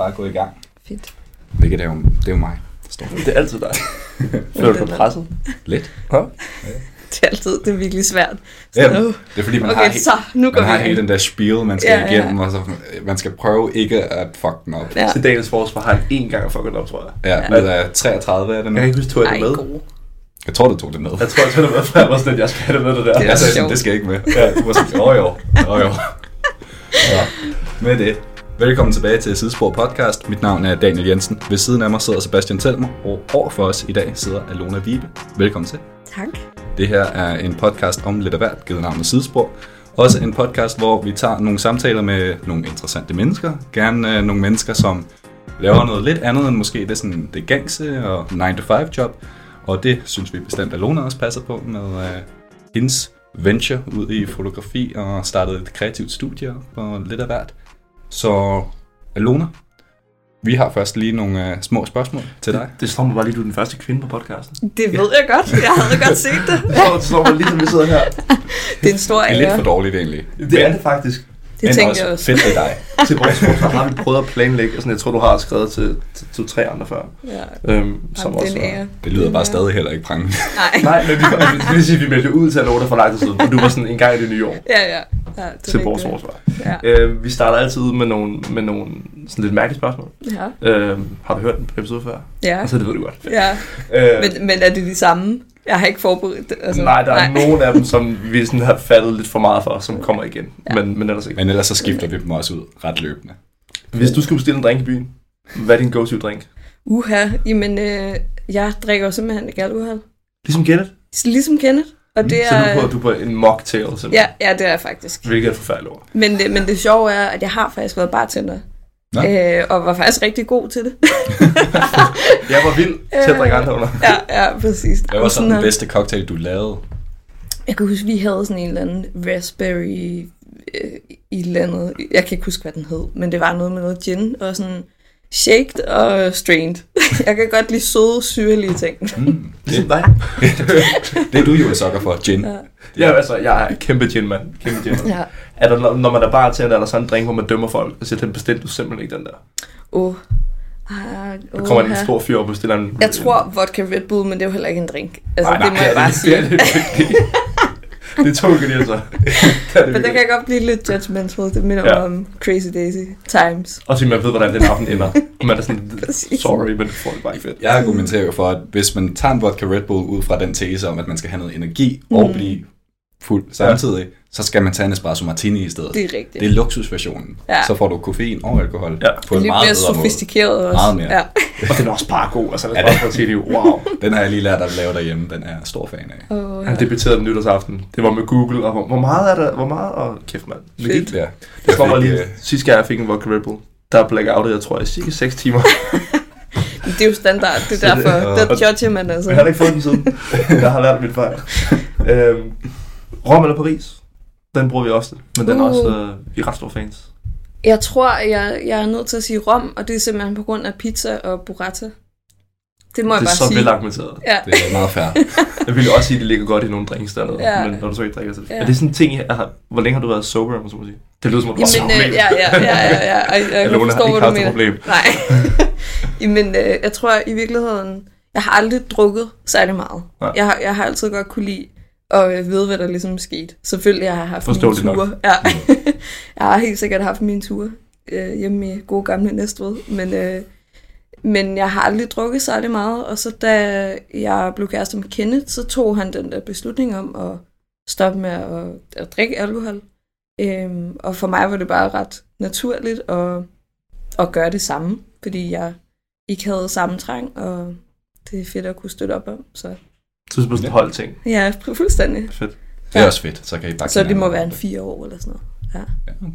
bare gå i gang. Fedt. Hvilket er jo, det er jo mig, forstår du? Det er altid dig. Føler du dig presset? Lidt. Ja. Det er altid det er virkelig svært. Så, Ja, det er fordi, man har, okay, he- så nu går man har vi hele den der spiel, man skal Ja, ja. igennem, og så man skal prøve ikke at fuck den op. Ja. Til dagens forsvar har han én gang fucket op, tror jeg. Ja, ud af 33 er det nu. Jeg kan ikke huske, tog jeg det med. gode. Jeg tror, du tog det med. Jeg tror, jeg tog det med, for jeg var sådan, at jeg skal have det med det der. Det er Jeg sagde det skal ikke med. Ja, du var sådan, jo jo, jo jo. Ja. Med det. Velkommen tilbage til Sidespor Podcast. Mit navn er Daniel Jensen. Ved siden af mig sidder Sebastian Telmer, og over for os i dag sidder Alona Vibe. Velkommen til. Tak. Det her er en podcast om lidt af hvert, givet navnet Sidespor. Også en podcast, hvor vi tager nogle samtaler med nogle interessante mennesker. Gerne øh, nogle mennesker, som laver noget lidt andet end måske det, sådan, det gængse og 9-to-5 job. Og det synes vi bestemt, at Lona også passer på med øh, hendes venture ud i fotografi og startede et kreativt studie og lidt af hvert. Så Alona, vi har først lige nogle øh, små spørgsmål til dig. Det slår mig bare lige, du er den første kvinde på podcasten. Det ved jeg godt. Jeg havde godt set det. Det slår- det slår mig lige, som vi sidder her. Det er en stor Det er lidt ære. for dårligt egentlig. Det er det faktisk. Det Men tænker også jeg også. fedt ved dig. Til vores forsvar har vi prøvet at planlægge, og sådan, jeg tror, du har skrevet til, til, til tre andre før. Ja. Øhm, som Jamen, det også er. Det lyder er bare stadig heller ikke prangende. Nej. Nej, men vi, det vil sige, at vi meldte ud til Alona for lang tid siden, og du var sådan en gang i det nye år Ja, ja. ja det til vores rigtigt. forsvar. Ja. Øh, vi starter altid ud med nogle, med nogle sådan lidt mærkelige spørgsmål. Ja. Øh, har du hørt en episode før? Ja. Altså, det ved du godt. ja. Øh, Men, men er det de samme? Jeg har ikke forberedt det. Altså, nej, der er nej. nogle af dem, som vi sådan har faldet lidt for meget for, som kommer igen. Ja. Men, men ellers ikke. Men ellers så skifter vi dem også ud ret løbende. Hvis du skulle bestille en drink i byen, hvad er din go-to drink? Uha, jamen, øh, jeg drikker simpelthen ikke alkohol. Ligesom Kenneth? Ligesom Kenneth. Og det Så er... du er på, du er på en mocktail, simpelthen. Ja, ja, det er jeg faktisk. Hvilket er et forfærdeligt ord. Men det, men det sjove er, at jeg har faktisk været bartender. Nå. Øh, og var faktisk rigtig god til det. Jeg var vild til at drikke andre under. ja, ja, præcis. Hvad var så den bedste cocktail, du lavede? Jeg kan huske, vi havde sådan en eller anden raspberry øh, i et eller andet. Jeg kan ikke huske, hvad den hed, men det var noget med noget gin og sådan shaked og strained. jeg kan godt lide søde, syrlige ting. Mm, Ligesom det, dig. det er du jo en sokker for, gin. Ja. Ja, altså, jeg er kæmpe gin-mand. Kæmpe gin. Ja. Er der, når man er bare til, at der er sådan en drink, hvor man dømmer folk, og siger, den bestilte du simpelthen ikke den der. Oh. Ah, Der kommer en oha. stor fyr op og bestiller en... Jeg tror vodka Red Bull, men det er jo heller ikke en drink. Altså, Nej, det må nej, jeg bare sige. Det, er det, virkelig. det er to ingredienser. det er det Men der kan godt blive lidt judgmental. Det minder Ja. om Crazy Daisy Times. Og så man ved, hvordan den aften ender. Man er sådan, sorry, men det får det bare ikke fedt. Jeg argumenterer jo for, at hvis man tager en vodka Red Bull ud fra den tese om, at man skal have noget energi og Mm. blive fuld samtidig, så skal man tage en espresso martini i stedet. Det er rigtigt. Det er luksusversionen. Ja. Så får du koffein og alkohol Ja. på en meget mere bedre måde. sofistikeret også. Meget mere. Ja. Og den er også bare god. Altså, Ja, er bare sige, wow. Den har jeg lige lært at lave derhjemme. Den er jeg stor fan af. Oh, Han debuterede den nytårsaften. Det var med Google, og hvor, meget er der? Hvor meget? Og kæft, mand. Det gik. Ja. Det fik, lige. øh, Sidste gang, jeg fik en vodka Red Bull, der blackoutet, jeg tror, i cirka 6 timer. Det er jo standard. Det er det- derfor. og- Der judger man altså. Jeg har ikke fået den siden. Jeg har lært mit fejl. Øhm, Rom eller Paris? Den bruger vi også, men den er Uh. også, øh, vi er ret store fans. Jeg tror, jeg, jeg er nødt til at sige rom, og det er simpelthen på grund af pizza og burrata. Det må jeg det er bare så sige. velargumenteret. Ja. Det er meget fair. Jeg vil jo også sige, at det ligger godt i nogle drinks dernede, Ja. men når du så ikke drikker til det. Ja. Er det sådan en ting, jeg har, hvor længe har du været sober, om man så må sige? Det lyder som, at du Jamen, var øh, ja, ja, ja, ja, ja. Jeg, jeg Alona kan har forstå, ikke hvad du mener. problem. Nej. Jamen, øh, jeg tror i virkeligheden, jeg har aldrig drukket særlig meget. Nej. Jeg har, jeg har altid godt kunne lide øh, vide, hvad der ligesom er sket. Selvfølgelig jeg har haft Forståeligt mine nok. ture. Ja. jeg har helt sikkert haft mine ture øh, hjemme i gode gamle Næstved. Men, øh, men jeg har aldrig drukket særlig meget. Og så da jeg blev kæreste med Kenneth, så tog han den der beslutning om at stoppe med at, at drikke alkohol. Øhm, og for mig var det bare ret naturligt at, at gøre det samme, fordi jeg ikke havde samme trang, og det er fedt at kunne støtte op om. Så Så det er sådan en hold ting. ja, fuldstændig. Fedt. Det er Ja. også fedt. Så kan I bare Så det må være en fire år eller sådan noget. Ja. Ja.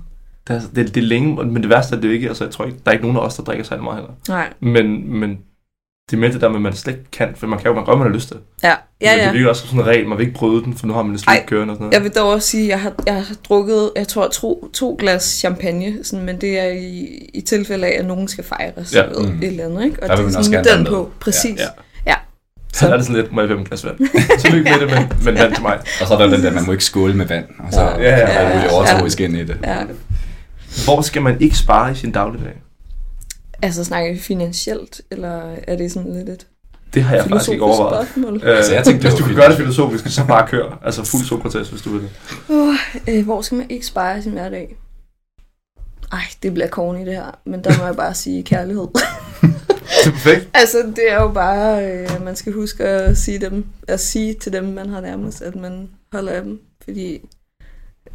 Det er, det, det er længe, men det værste er det jo ikke, altså jeg tror ikke, der er ikke nogen af os, der drikker særlig meget heller. Nej. Men, men det er med det der med, at man slet ikke kan, for man kan jo, man gør, man har lyst til. Ja, ja, Men det ja. virker også som sådan en regel, man vil ikke bryde den, for nu har man en Ej, slut kørende og sådan noget. Jeg vil dog også sige, at jeg har, jeg har drukket, jeg tror, to, to glas champagne, sådan, men det er i, i tilfælde af, at nogen skal fejres Ja. ja. ved Mm. et eller andet, ikke? Og Der vil det er sådan gerne den på, præcis. Ja. ja. Så er det sådan lidt, må jeg have en glas vand? Tillykke med det, men, men vand til mig. Og så er der den der, man må ikke skåle med vand. Og så Ja. ja, Ja, ja, ja, ja, ja, ja. overtroisk ind i det. ja. Hvor skal man ikke spare i sin dagligdag? Altså snakker vi finansielt, eller er det sådan lidt et Det har jeg faktisk ikke overvejet. spørgsmål? Øh, Altså, jeg tænkte, det hvis du kan gøre det filosofisk, så bare kør. Altså fuld Sokrates, hvis du vil det. Uh, øh, hvor skal man ikke spare sin hverdag? Ej, det bliver corny det her, men der må jeg bare sige kærlighed. Det er perfekt. altså, det er jo bare, øh, man skal huske at sige, dem, at sige til dem, man har nærmest, at man holder af dem, fordi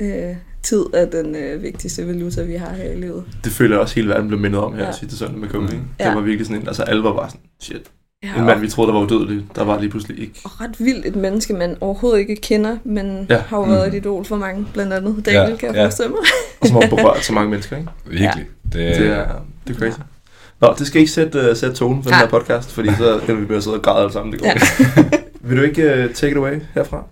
øh, tid er den øh, vigtigste valuta, vi har her i livet. Det føler jeg også hele verden blev mindet om her Ja. ja. sidste søndag med. Mm. Mm. Det Ja. var virkelig sådan en, altså alle var bare sådan, shit. Ja, En mand, vi troede, der var udødelig, der var lige pludselig ikke. og ret vildt et menneske, man overhovedet ikke kender, men ja. Ja. har jo været Mm. et idol for mange, blandt andet Daniel, Ja, kan jeg ja. forestille mig. Og som har berørt så mange mennesker, ikke? Virkelig. Det, Det er, det er crazy. Nå, det skal ikke sætte, uh, sætte tonen for den her podcast, fordi så kan vi at sidde og græde alle sammen. Det går Ja. Vil du ikke uh, take it away herfra?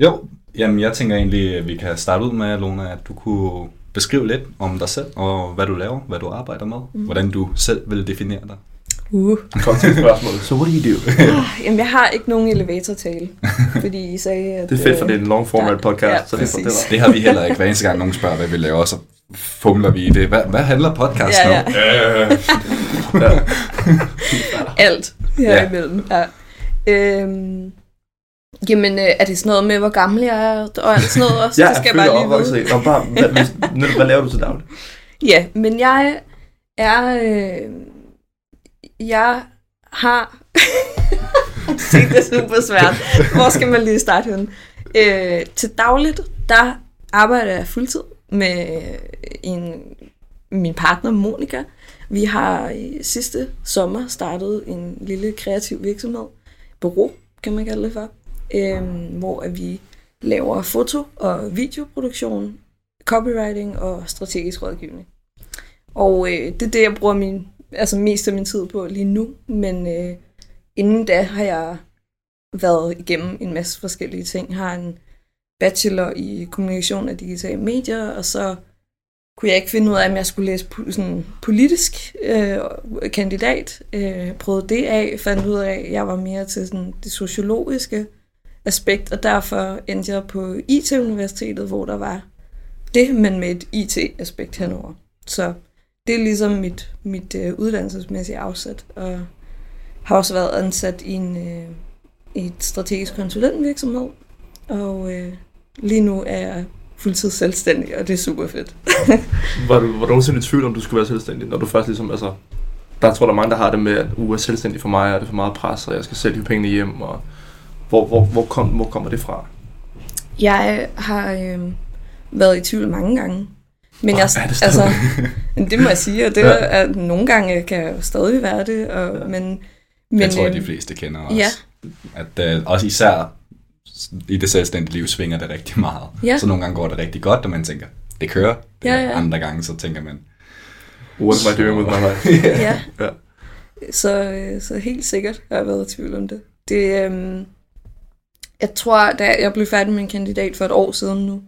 Jo, jamen jeg tænker egentlig, at vi kan starte ud med, Lona, at du kunne beskrive lidt om dig selv, og hvad du laver, hvad du arbejder med, Mm. hvordan du selv vil definere dig. Uh. Kom til spørgsmålet. So what do you do? Jamen, jeg har ikke nogen elevator-tale, fordi I sagde, at... Det er fedt, for øh, det er en long format podcast. Ja, så det, er for- det har vi heller ikke. Hver eneste gang nogen spørger, hvad vi laver, så fumler vi i det. Hvad, hvad handler podcast Ja, om? Ja. alt her Ja. imellem. Ja. Øhm, jamen, øh, er det sådan noget med, hvor gammel jeg er, og alt sådan noget også? Ja, det skal jeg bare lige vide. Nå, bare, hvad, Nette, hvad laver du til daglig? Ja, men jeg er... Øh, jeg har... Se, det er super svært. Hvor skal man lige starte henne? Øh, til dagligt, der arbejder jeg fuldtid med en, min partner Monika. Vi har i sidste sommer startet en lille kreativ virksomhed. Bureau, kan man kalde det for. Øh, hvor at vi laver foto- og videoproduktion, copywriting og strategisk rådgivning. Og øh, det er det, jeg bruger min, altså mest af min tid på lige nu. Men øh, inden da har jeg været igennem en masse forskellige ting. Jeg har en bachelor i kommunikation af digitale medier, og så kunne jeg ikke finde ud af, om jeg skulle læse po- sådan politisk øh, kandidat. Øh, prøvede det af, fandt ud af, at jeg var mere til sådan det sociologiske aspekt, og derfor endte jeg på IT-universitetet, hvor der var det, men med et IT-aspekt henover. Så det er ligesom mit, mit øh, uddannelsesmæssige afsæt, og har også været ansat i en øh, et strategisk konsulentvirksomhed, og øh, lige nu er jeg fuldtid selvstændig, og det er super fedt. Var du, var du nogensinde i tvivl, om du skulle være selvstændig, når du først ligesom, altså, der tror der er mange, der har det med, at uh, er selvstændig for mig, er det for meget pres, og jeg skal selv hive pengene hjem, og hvor, hvor, hvor, kom, hvor kommer det fra? Jeg har øh, været i tvivl mange gange. Men Åh, jeg, er det altså, men det må jeg sige, og det Ja. er, nogle gange kan jeg jo stadig være det, og, Ja. men, Men, men jeg tror, at øh, de fleste kender også. ja. At øh, også især i det selvstændige liv svinger det rigtig meget. Ja. Så nogle gange går det rigtig godt, og man tænker, det kører. Det Ja, ja. Andre gange, så tænker man, What am I doing with my life? ja. Ja. Så, øh, så helt sikkert har jeg været i tvivl om det. det øhm, jeg tror, da jeg blev færdig med en kandidat for et år siden nu,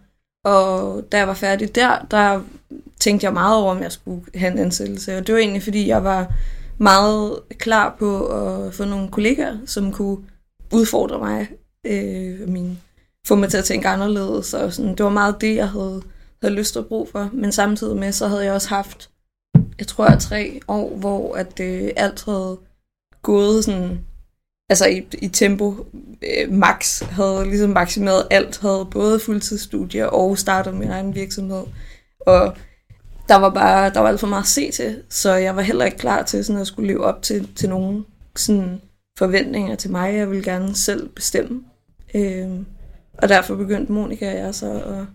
og da jeg var færdig der, der tænkte jeg meget over, om jeg skulle have en ansættelse. Og det var egentlig, fordi jeg var meget klar på at få nogle kollegaer, som kunne udfordre mig, øh, min, få mig til at tænke anderledes. Og sådan. Det var meget det, jeg havde, havde lyst til at bruge for. Men samtidig med, så havde jeg også haft jeg tror, jeg tre år, hvor at øh, alt havde gået sådan, altså i, i tempo øh, max, havde ligesom maksimeret alt, havde både fuldtidsstudier og startet min egen virksomhed. Og der var bare, der var alt for meget at se til, så jeg var heller ikke klar til sådan at skulle leve op til, til nogen sådan forventninger til mig. Jeg ville gerne selv bestemme. Øh, og derfor begyndte Monika og jeg så at,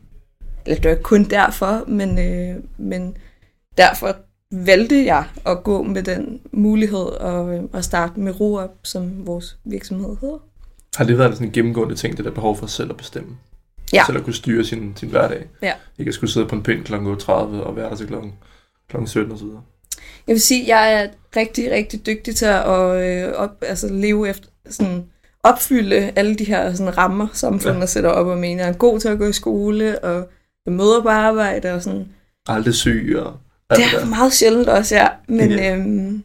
eller det var ikke kun derfor, men, øh, men derfor valgte jeg at gå med den mulighed og, øh, at starte med RoUp, som vores virksomhed hedder. Har det været sådan en gennemgående ting, det der behov for selv at bestemme? Ja. Selv at kunne styre sin, sin hverdag? Ja. Ikke at skulle sidde på en pind kl. 30 og være der til kl. kl. 17 og så videre. Jeg vil sige, at jeg er rigtig, rigtig dygtig til at øh, op, altså leve efter, sådan, opfylde alle de her sådan, rammer, samfundet Ja. sætter op og mener. Er god til at gå i skole, og møder på arbejde og sådan. Aldrig syg og Det er meget sjældent også, ja. Men, Ja. øhm,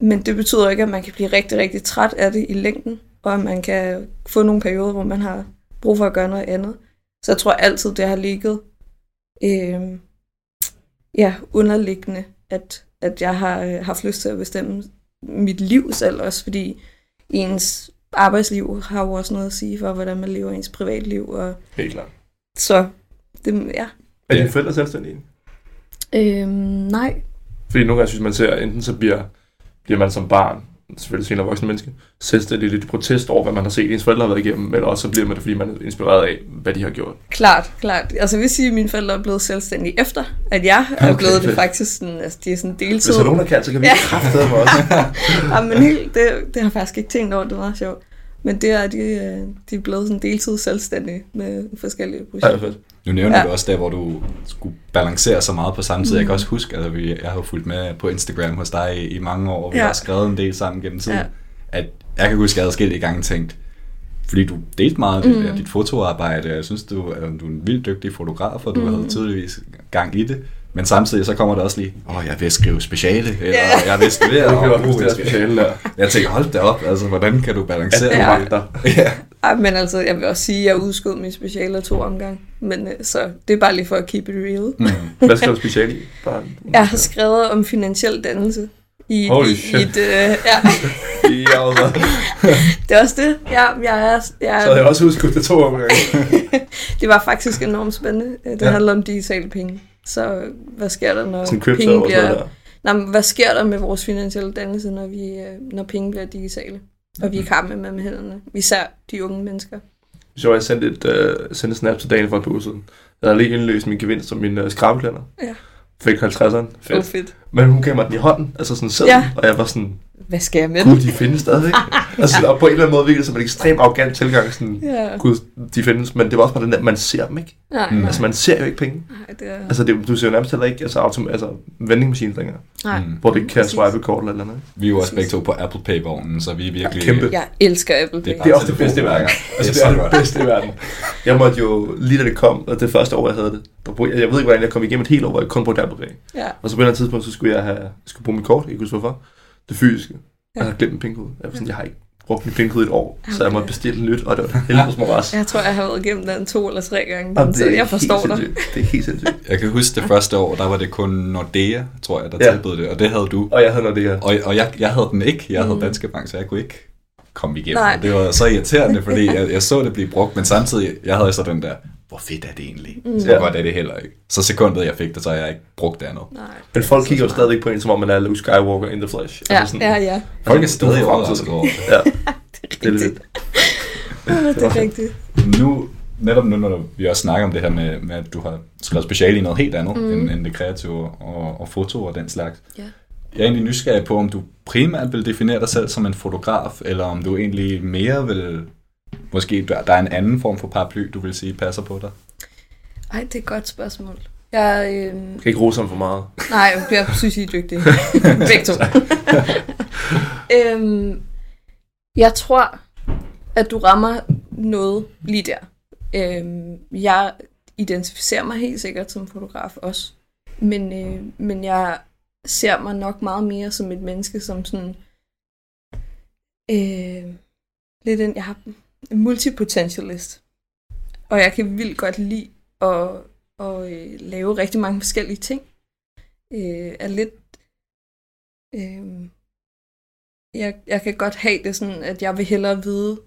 men det betyder ikke, at man kan blive rigtig, rigtig træt af det i længden, og at man kan få nogle perioder, hvor man har brug for at gøre noget andet. Så jeg tror altid, det har ligget øhm, ja, underliggende, at, at jeg har øh, haft lyst til at bestemme mit liv selv også, fordi ens arbejdsliv har jo også noget at sige for, hvordan man lever ens privatliv. Og Helt klart. så, det, ja. Er dine forældre selvstændige? Øhm, nej, Fordi nogle gange synes man ser, enten så bliver, bliver man som barn, selvfølgelig senere voksen menneske, selvstændig lidt protest over, hvad man har set ens forældre har været igennem, eller også så bliver man det, fordi man er inspireret af, hvad de har gjort. klart, klart. Altså jeg vil sige, at mine forældre er blevet selvstændige efter, at jeg er Okay, blevet det fedt. faktisk sådan, altså de er sådan deltid. Hvis er nogen, kan, så kan vi Ja. kraftedeme mig også. ja, men helt, det, det har jeg faktisk ikke tænkt over, det var sjovt. Men det er, de, øh, de er blevet sådan deltid selvstændige med forskellige Ja, projekter. fedt. Nu nævner Ja. du også der, hvor du skulle balancere så meget på samme tid. Mm. Jeg Mm. kan også huske, at vi, jeg har fulgt med på Instagram hos dig i, i mange år, og vi Ja. har skrevet en del sammen gennem tiden. Ja. At jeg kan huske, at jeg havde skilt i gang tænkt, fordi du delte meget af dit, Mm. dit fotoarbejde. Jeg synes, du, er, du er en vildt dygtig fotograf, og du Mm. mm. havde tydeligvis gang i det. Men samtidig så kommer der også lige, åh, jeg vil skrive speciale, eller Ja. jeg vil studere. Det kan og, godt huske, det er speciale der. Jeg tænker, hold da op, altså, hvordan kan du balancere du Ja. ja. Ej, men altså, jeg vil også sige, at jeg udskød min speciale to omgang. Men øh, så det er bare lige for at keep it real. Mm. Hvad skal du speciale i? Bare, Jeg har skrevet om finansiel dannelse. I, Holy i, shit. i et, øh, ja, det er også det. Ja, jeg er, jeg, Så havde jeg også husket det to omgange. det var faktisk enormt spændende. Øh, Det Ja. handler om digitale penge. Så hvad sker der, når Sådan penge bliver... men hvad sker der med vores finansielle dannelse, når, vi, øh, når penge bliver digitale? Og vi ikke har med med hænderne. Især de unge mennesker. Så jeg sendte et, uh, sendte et snap til dagen for et par uger siden. Jeg havde lige indløst min gevinst som min uh, skrabeklænder. Ja. Fik 50'eren. Fedt. Fedt. fedt. Men hun gav mig den i hånden, altså sådan selv. Ja. Og jeg var sådan, Hvad skal jeg med gud, de findes stadigvæk. altså, og på en eller anden måde virkede det som en ekstremt arrogant tilgang. Sådan, Ja. gud, de findes. Men det var også bare den der, man ser dem ikke. Nej, Mm. nej. Altså, man ser jo ikke penge. nej, det er... Altså, det, du ser jo nærmest heller ikke altså, autom- altså vendingmaskiner længere, nej. Mm. hvor det kan Præcis. swipe kort eller et eller andet. Vi er jo også begge to på Apple Pay-vognen, så vi er virkelig... kæmpe. Jeg elsker Apple Pay. Det er Det er også det bedste i verden. Det Altså, er det er det bedste i verden. Jeg måtte jo, lige da det kom, og det første år, jeg havde det, der brugte, jeg ved ikke, hvordan jeg kom igennem et helt år, hvor jeg kun brugte Apple Pay. Ja. Og så på et eller andet tidspunkt, så skulle jeg have, skulle bruge mit kort, jeg kunne huske hvorfor, det fysiske. Ja. Jeg havde glemt min pengekode. Jeg, var sådan, jeg har ikke brugt min pengekode i et år, så jeg Okay. måtte bestille nyt, og det var helvedes moras. Jeg tror, jeg har været igennem den to eller tre gange, Jamen, så jeg forstår dig. sindssygt. Det er helt sindssygt. Jeg kan huske det første år, der var det kun Nordea, tror jeg, der Ja. tilbød det, og det havde du. Og jeg havde her. Og, og jeg, jeg havde den ikke. Jeg havde Mm. Danske Bank, så jeg kunne ikke komme igennem. Nej. Det var så irriterende, fordi jeg, jeg så det blive brugt, men samtidig, jeg havde så den der, hvor fedt er det egentlig? Mm. Så Ja. godt er det heller ikke. Så sekundet jeg fik det, så har jeg ikke brugt det andet. Nej. Men folk kigger jo stadigvæk på en, som om man er Luke Skywalker in the flesh. Ja, Altså ja, ja. Folk er stadig overrasket fremtiden. over det. Ja, Det er det er rigtigt. det er rigtigt. Nu, netop nu, når vi også snakker om det her med, med at du har skrevet speciale i noget helt andet, mm. end, end det kreative og, og foto og den slags. Ja. Jeg er egentlig nysgerrig på, om du primært vil definere dig selv som en fotograf, eller om du egentlig mere vil... Måske der der er en anden form for paraply, du vil sige passer på dig. Ej, det er et godt spørgsmål. Jeg, øh, Jeg kan ikke rose ham for meget. nej, jeg synes, I er dygtige. Begge to. øhm, jeg tror, at du rammer noget lige der. Øhm, jeg identificerer mig helt sikkert som fotograf også. Men, øh, men jeg ser mig nok meget mere som et menneske, som sådan... Øh, lidt en, jeg har multipotentialist. Og jeg kan vildt godt lide at, at øh, lave rigtig mange forskellige ting. Øh, er lidt... Øh, jeg, jeg kan godt have det sådan, at jeg vil hellere vide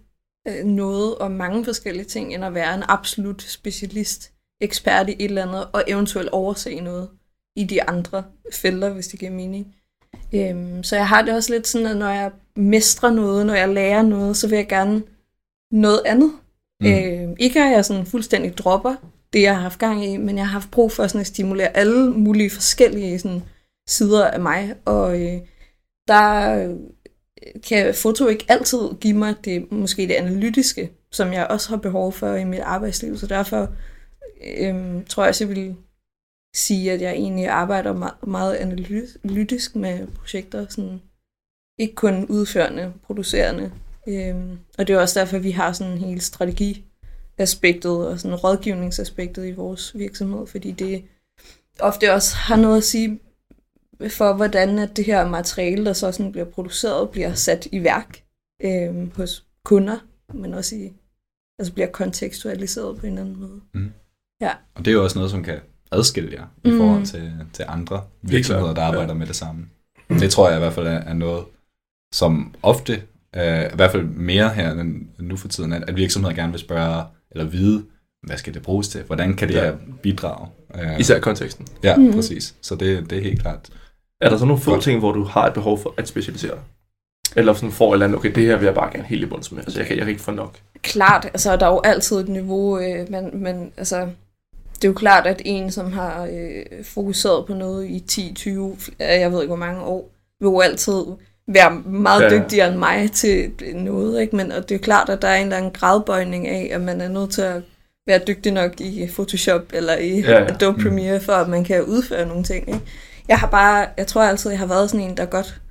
øh, noget om mange forskellige ting, end at være en absolut specialist, ekspert i et eller andet, og eventuelt overse noget i de andre felter, hvis det giver mening. Øhm, så jeg har det også lidt sådan, at når jeg mestrer noget, når jeg lærer noget, så vil jeg gerne noget andet. Mm. Øh, ikke at jeg sådan fuldstændig dropper det, jeg har haft gang i, men jeg har haft brug for sådan at stimulere alle mulige forskellige sådan, sider af mig, og øh, der øh, kan foto ikke altid give mig det, måske det analytiske, som jeg også har behov for i mit arbejdsliv, så derfor øh, tror jeg også, jeg vil sige, at jeg egentlig arbejder meget, meget analytisk med projekter, sådan, ikke kun udførende, producerende, Øhm, og det er også derfor, vi har sådan en hele strategiaspektet og sådan rådgivningsaspektet i vores virksomhed, fordi det ofte også har noget at sige for, hvordan at det her materiale, der så sådan bliver produceret, bliver sat i værk øhm, hos kunder, men også i, altså bliver kontekstualiseret på en eller anden måde. Og det er jo også noget, som kan adskille jer i Mm. forhold til, til andre virksomheder, der arbejder med det samme. Det tror jeg i hvert fald er, er noget, som ofte, øh, i hvert fald mere her end nu for tiden, at, at virksomheder gerne vil spørge eller vide, hvad skal det bruges til? Hvordan kan det Ja. her bidrage? Øh, Især konteksten. Ja, Mhm. præcis. Så det, det er helt klart. Er der så nogle få Godt. ting, hvor du har et behov for at specialisere dig? Eller sådan får et eller andet, okay, det her vil jeg bare gerne helt i bunds med. Altså, jeg kan, jeg kan ikke få nok. Klart, altså der er jo altid et niveau, øh, men, men altså, det er jo klart, at en, som har øh, fokuseret på noget i 10, 20, øh, jeg ved ikke hvor mange år, vil jo altid være meget Ja. ja. dygtigere end mig til noget, ikke? Men og det er jo klart, at der er en eller anden gradbøjning af, at man er nødt til at være dygtig nok i Photoshop eller i Ja, ja, ja. Adobe Premiere, for at man kan udføre nogle ting, ikke? Jeg har bare, jeg tror altid, jeg har været sådan en, der godt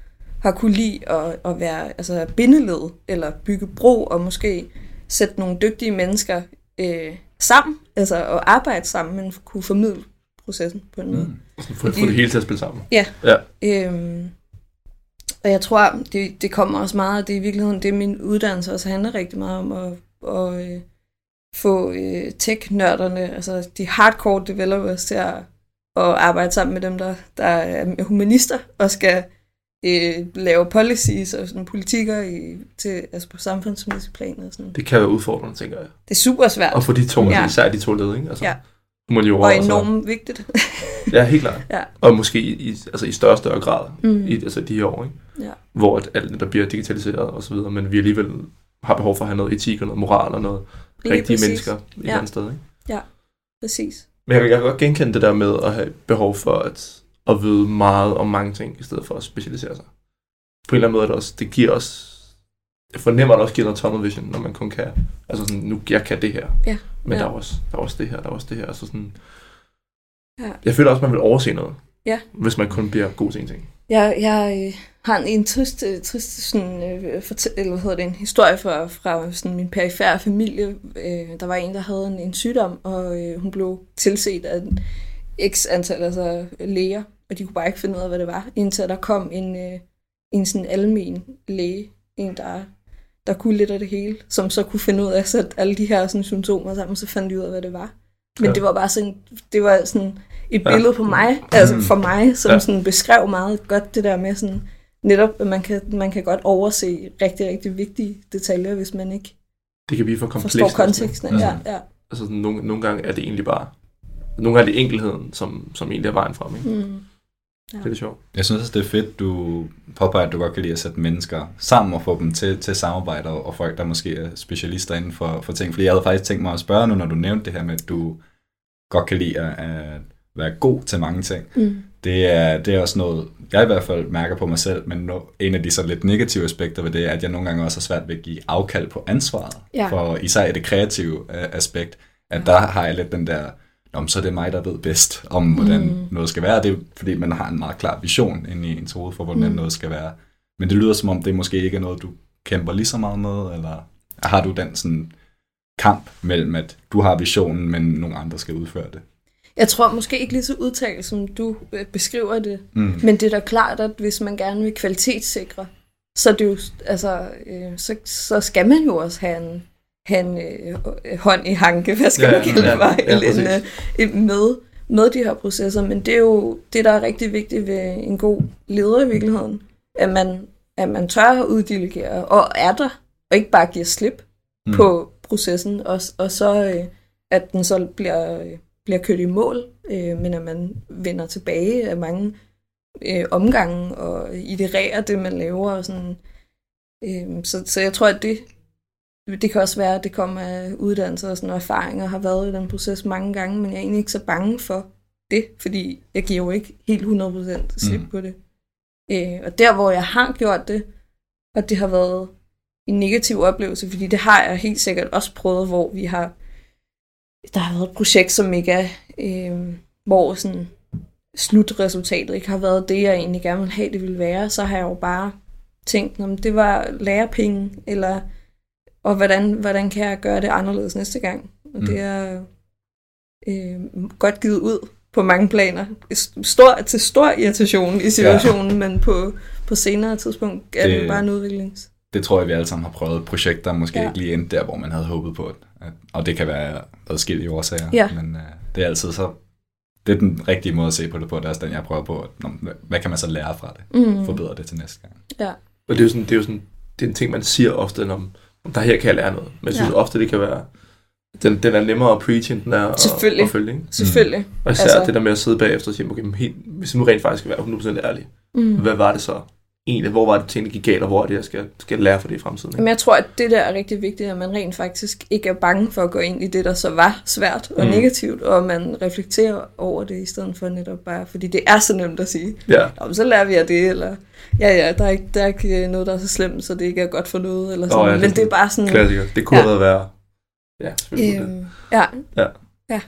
har kunne lide at, at være altså bindeled, eller bygge bro, og måske sætte nogle dygtige mennesker øh, sammen, altså og arbejde sammen, men kunne formidle processen på en måde. Mm. Få, få det hele til at spille sammen. Øhm, og jeg tror, det, det kommer også meget, det er i virkeligheden det, min uddannelse også handler rigtig meget om, at, at øh, få øh, tech-nørderne, altså de hardcore developers til at, at arbejde sammen med dem, der, der er humanister, og skal øh, lave policies og sådan politikker i, til, altså på samfundsmæssig plan og sådan. Det kan være udfordrende, tænker jeg. Det er super svært, Og for de to, Ja. ja. især de to led, ikke? Altså, Ja. Humaniora, og enormt vigtigt. Ja, helt klart. Ja. Og måske i, altså i større og større grad Mm. i altså de her år, ikke? Ja. hvor at alt det, der bliver digitaliseret og så videre, men vi alligevel har behov for at have noget etik og noget moral og noget Lige rigtige præcis. mennesker et Ja. andet sted. Ikke? Præcis. Men jeg, jeg kan godt genkende det der med at have behov for at, at vide meget om mange ting, i stedet for at specialisere sig. På en eller anden måde er det også, det giver os, jeg fornemmer, at det også giver noget tunnel vision, når man kun kan, altså sådan, nu, jeg kan det her, Ja, men ja. der, er også, der er også det her, der er også det her, altså sådan, Ja. jeg føler også, at man vil overse noget, Ja. hvis man kun bliver god til en ting. Jeg, jeg øh, har en, en trist, øh, trist sådan, øh, fortæ- eller hvad hedder det, en historie fra, fra sådan min perifære familie. Øh, der var en, der havde en, en sygdom, og øh, hun blev tilset af en x antal altså, læger, og de kunne bare ikke finde ud af, hvad det var, indtil der kom en, øh, en sådan almen læge, en der, der kunne lidt af det hele, som så kunne finde ud af at sætte alle de her sådan, symptomer sammen, så fandt de ud af, hvad det var. Men Ja. det var bare sådan, det var sådan et Ja. billede på mig, altså Mm. for mig, som Ja. sådan beskrev meget godt det der med sådan, netop, at man kan, man kan godt overse rigtig, rigtig vigtige detaljer, hvis man ikke Det kan blive for komplekst. forstår konteksten. Mhm. Ja, ja. altså nogle, nogle gange er det egentlig bare, nogle gange er det enkelheden, som, som egentlig er vejen frem. Ikke? Mm. Det er sjovt. Jeg synes også, det er fedt, du påpeger, at du godt kan lide at sætte mennesker sammen og få dem til, til samarbejde, og folk, der måske er specialister inden for, for ting. Fordi jeg havde faktisk tænkt mig at spørge nu, når du nævnte det her med, at du godt kan lide at, være god til mange ting. Mm. Det er, det er også noget, jeg i hvert fald mærker på mig selv, men no, en af de så lidt negative aspekter ved det, er, at jeg nogle gange også har svært ved at give afkald på ansvaret. Ja. For især i det kreative øh, aspekt, at der har jeg lidt den der, Men så er det mig, der ved bedst om, hvordan Mm. noget skal være. Det er fordi, man har en meget klar vision inde i ens hoved for, hvordan Mm. noget skal være. Men det lyder som om, det måske ikke er noget, du kæmper lige så meget med, eller har du den sådan kamp mellem, at du har visionen, men nogle andre skal udføre det? Jeg tror måske ikke lige så udtalt, som du øh, beskriver det, Mm. men det er da klart, at hvis man gerne vil kvalitetssikre, så, det jo, altså, øh, så, så skal man jo også have en, have en øh, hånd i hanke, hvad skal Ja, man kalde ja, en, øh, med, med de her processer. Men det er jo det, der er rigtig vigtigt ved en god leder i virkeligheden, at man, at man tør at uddelegere og er der, og ikke bare giver slip Mm. på processen, og, og så øh, at den så bliver, bliver kørt i mål, øh, men at man vender tilbage af mange øh, omgange og itererer det, man laver. Og sådan. Øh, så, så jeg tror, at det, det kan også være, at det kommer af uddannelse og sådan noget erfaring, og har været i den proces mange gange, men jeg er egentlig ikke så bange for det, fordi jeg giver jo ikke helt 100% slip Mm. på det. Øh, og der, hvor jeg har gjort det, og det har været en negativ oplevelse, fordi det har jeg helt sikkert også prøvet, hvor vi har, der har været et projekt, som ikke er, øh, hvor sådan slutresultatet ikke har været det, jeg egentlig gerne ville have, det ville være, så har jeg jo bare tænkt, om det var lærepenge, eller og hvordan, hvordan kan jeg gøre det anderledes næste gang? Og Mm. det er øh, godt givet ud på mange planer. Stor, til stor irritation i situationen, ja. men på, på senere tidspunkt er det, det bare en udviklings... det tror jeg, vi alle sammen har prøvet. Projekter måske Ja. ikke lige endte der, hvor man havde håbet på det. At- Og det kan være adskillige årsager. Ja. Men uh, det er altid så det er den rigtige måde at se på det på. Det er også den, jeg prøver på. At, nå, hvad- kan man så lære fra det? Mm. Forbedre det til næste gang. Ja. Og det er jo sådan, det er jo sådan, det er en ting, man siger ofte, om, om der her kan jeg lære noget. Men jeg synes Ja. ofte, det kan være, den, den er nemmere at preach, end den er at, Selvfølgelig. at følge. Ikke? Selvfølgelig. Og især Altså- det der med at sidde bagefter og sige, okay, men helt, hvis nu rent faktisk skal være 100% ærlig, Mm. hvad var det så egentlig? Hvor var det tingene gik galt, og hvor er det, jeg skal, skal lære for det i fremtiden? Ikke? Men jeg tror, at det der er rigtig vigtigt, at man rent faktisk ikke er bange for at gå ind i det, der så var svært og Mm. negativt, og man reflekterer over det, i stedet for netop bare, fordi det er så nemt at sige, Ja, men så lærer vi af det, eller ja, ja, der er, ikke, der er ikke noget, der er så slemt, så det ikke er godt for noget, eller sådan. Åh, ja, det er Men det er bare sådan... klassiker. Det kunne Ja. have været værre. Ja, selvfølgelig. Øh, Øhm, ja,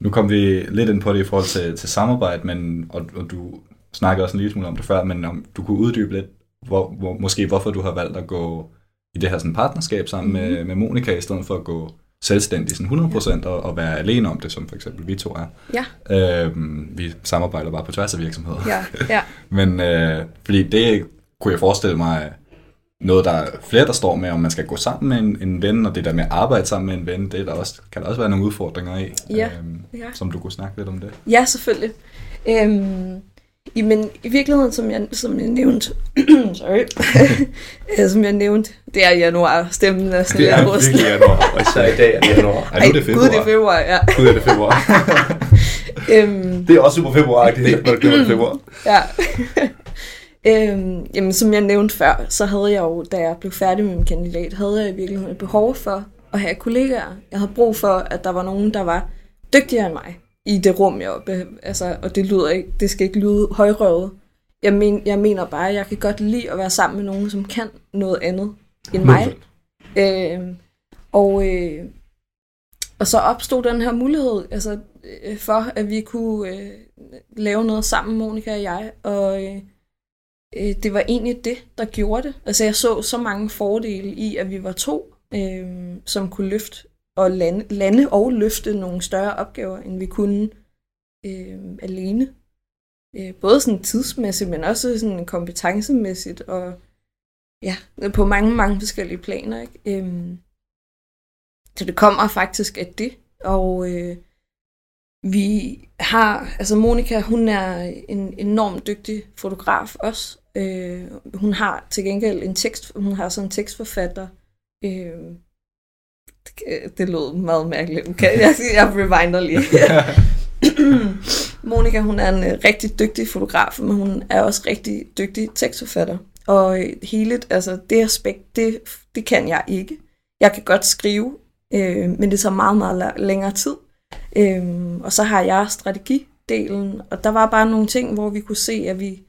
Nu kom vi lidt ind på det i forhold til, til samarbejde, men, og, og du snakkede også en lille smule om det før, men om du kunne uddybe lidt, hvor, hvor, måske hvorfor du har valgt at gå i det her sådan partnerskab sammen mm-hmm. med, med Monika, i stedet for at gå selvstændig sådan 100% og, og være alene om det, som for eksempel vi to er. ja, Øhm, vi samarbejder bare på tværs af virksomheder. ja, ja. Men øh, fordi det kunne jeg forestille mig noget, der er flere, der står med, om man skal gå sammen med en, en ven, og det der med at arbejde sammen med en ven, det er der også, kan der også være nogle udfordringer i, Ja, øhm, ja. som du kunne snakke lidt om det. Ja, selvfølgelig. Øhm, i- men i virkeligheden, som jeg, som jeg nævnte, sorry, øh, som jeg nævnte, det er januar, stemmen er sådan det er rustet. virkelig januar, og især i dag er det januar. Ej, nu er det februar. Gud, det er februar, ja. Gud er det februar. øhm, det er også super februar, det er når det glemmer februar. ja. øhm, jamen, som jeg nævnte før, så havde jeg jo, da jeg blev færdig med min kandidat, havde jeg i virkeligheden et behov for at have kollegaer. Jeg havde brug for, at der var nogen, der var dygtigere end mig i det rum, jeg be- altså, og det lyder ikke, det skal ikke lyde højrøvet. Jeg, men, jeg mener bare, at jeg kan godt lide at være sammen med nogen, som kan noget andet end mig. Øh, og, øh, og så opstod den her mulighed altså, øh, for, at vi kunne øh, lave noget sammen, Monika og jeg. Og øh, øh, det var egentlig det, der gjorde det. Altså jeg så så mange fordele i, at vi var to, øh, som kunne løfte og lande, lande og løfte nogle større opgaver, end vi kunne øh, alene. Øh, både sådan tidsmæssigt, men også sådan kompetencemæssigt, og ja, på mange, mange forskellige planer. Ikke? Øh, så det kommer faktisk af det, og øh, vi har, altså Monika, hun er en enormt dygtig fotograf også. Øh, hun har til gengæld en tekst, hun har sådan en tekstforfatter. Øh, det, det lød meget mærkeligt. Okay, jeg, jeg rewinder lige. Monika, hun er en øh, rigtig dygtig fotograf, men hun er også rigtig dygtig tekstforfatter. Og øh, hele altså, det aspekt, det, det kan jeg ikke. Jeg kan godt skrive, øh, men det tager meget, meget længere tid. Øh, og så har jeg strategidelen, og der var bare nogle ting, hvor vi kunne se, at vi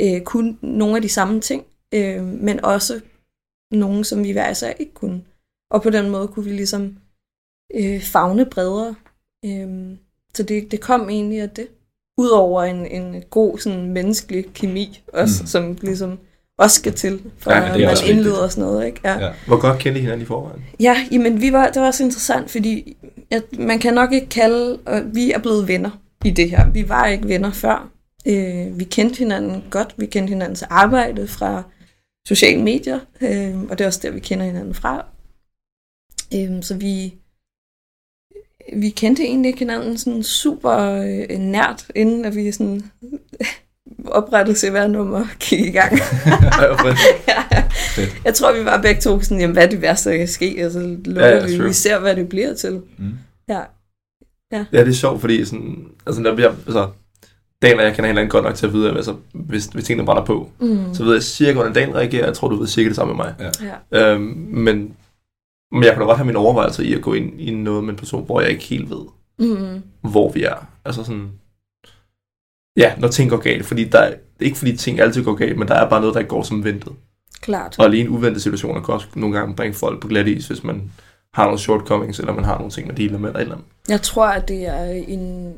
øh, kunne nogle af de samme ting, øh, men også nogle, som vi hver især ikke kunne. Og på den måde kunne vi ligesom øh, fagne bredere. Øh, så det, det kom egentlig af det. Udover en, en god sådan, menneskelig kemi, også, Mm. som ligesom også skal til, for Ja, man indleder vigtigt. og sådan noget. Ikke? Ja. Ja. Hvor godt kendte I hinanden i forvejen? Ja, jamen vi var, det var også interessant, fordi at man kan nok ikke kalde, at vi er blevet venner i det her. Vi var ikke venner før. Øh, vi kendte hinanden godt, vi kendte hinandens arbejde fra sociale medier, øh, og det er også der, vi kender hinanden fra. Øh, så vi, vi kendte egentlig ikke hinanden sådan super øh, nært, inden at vi sådan oprettede CVR-nummer og gik i gang. ja. Jeg tror, vi var begge to sådan, jamen, hvad er det værste, der kan ske? Altså, lukker Ja, ja, ja, vi, vi ser, hvad det bliver til. Mm. Ja. Ja, det er sjovt, fordi sådan, altså, der bliver, altså, Dan og jeg kender hinanden godt nok til at vide, altså, hvis, hvis tingene brænder på, Mm. så ved jeg cirka, hvordan Dan reagerer. Jeg tror, du ved cirka det samme med mig. Ja. Øhm, men, men jeg kan da godt have mine overvejelser i at gå ind i noget med en person, hvor jeg ikke helt ved, Mm. hvor vi er. Altså sådan, ja, når ting går galt. Fordi der er, ikke fordi ting altid går galt, men der er bare noget, der ikke går som ventet. Klart. Og alene uventede situationer kan også nogle gange bringe folk på glat is, hvis man har nogle shortcomings, eller man har nogle ting, man dealer med, eller et eller andet. Jeg tror, at det er en,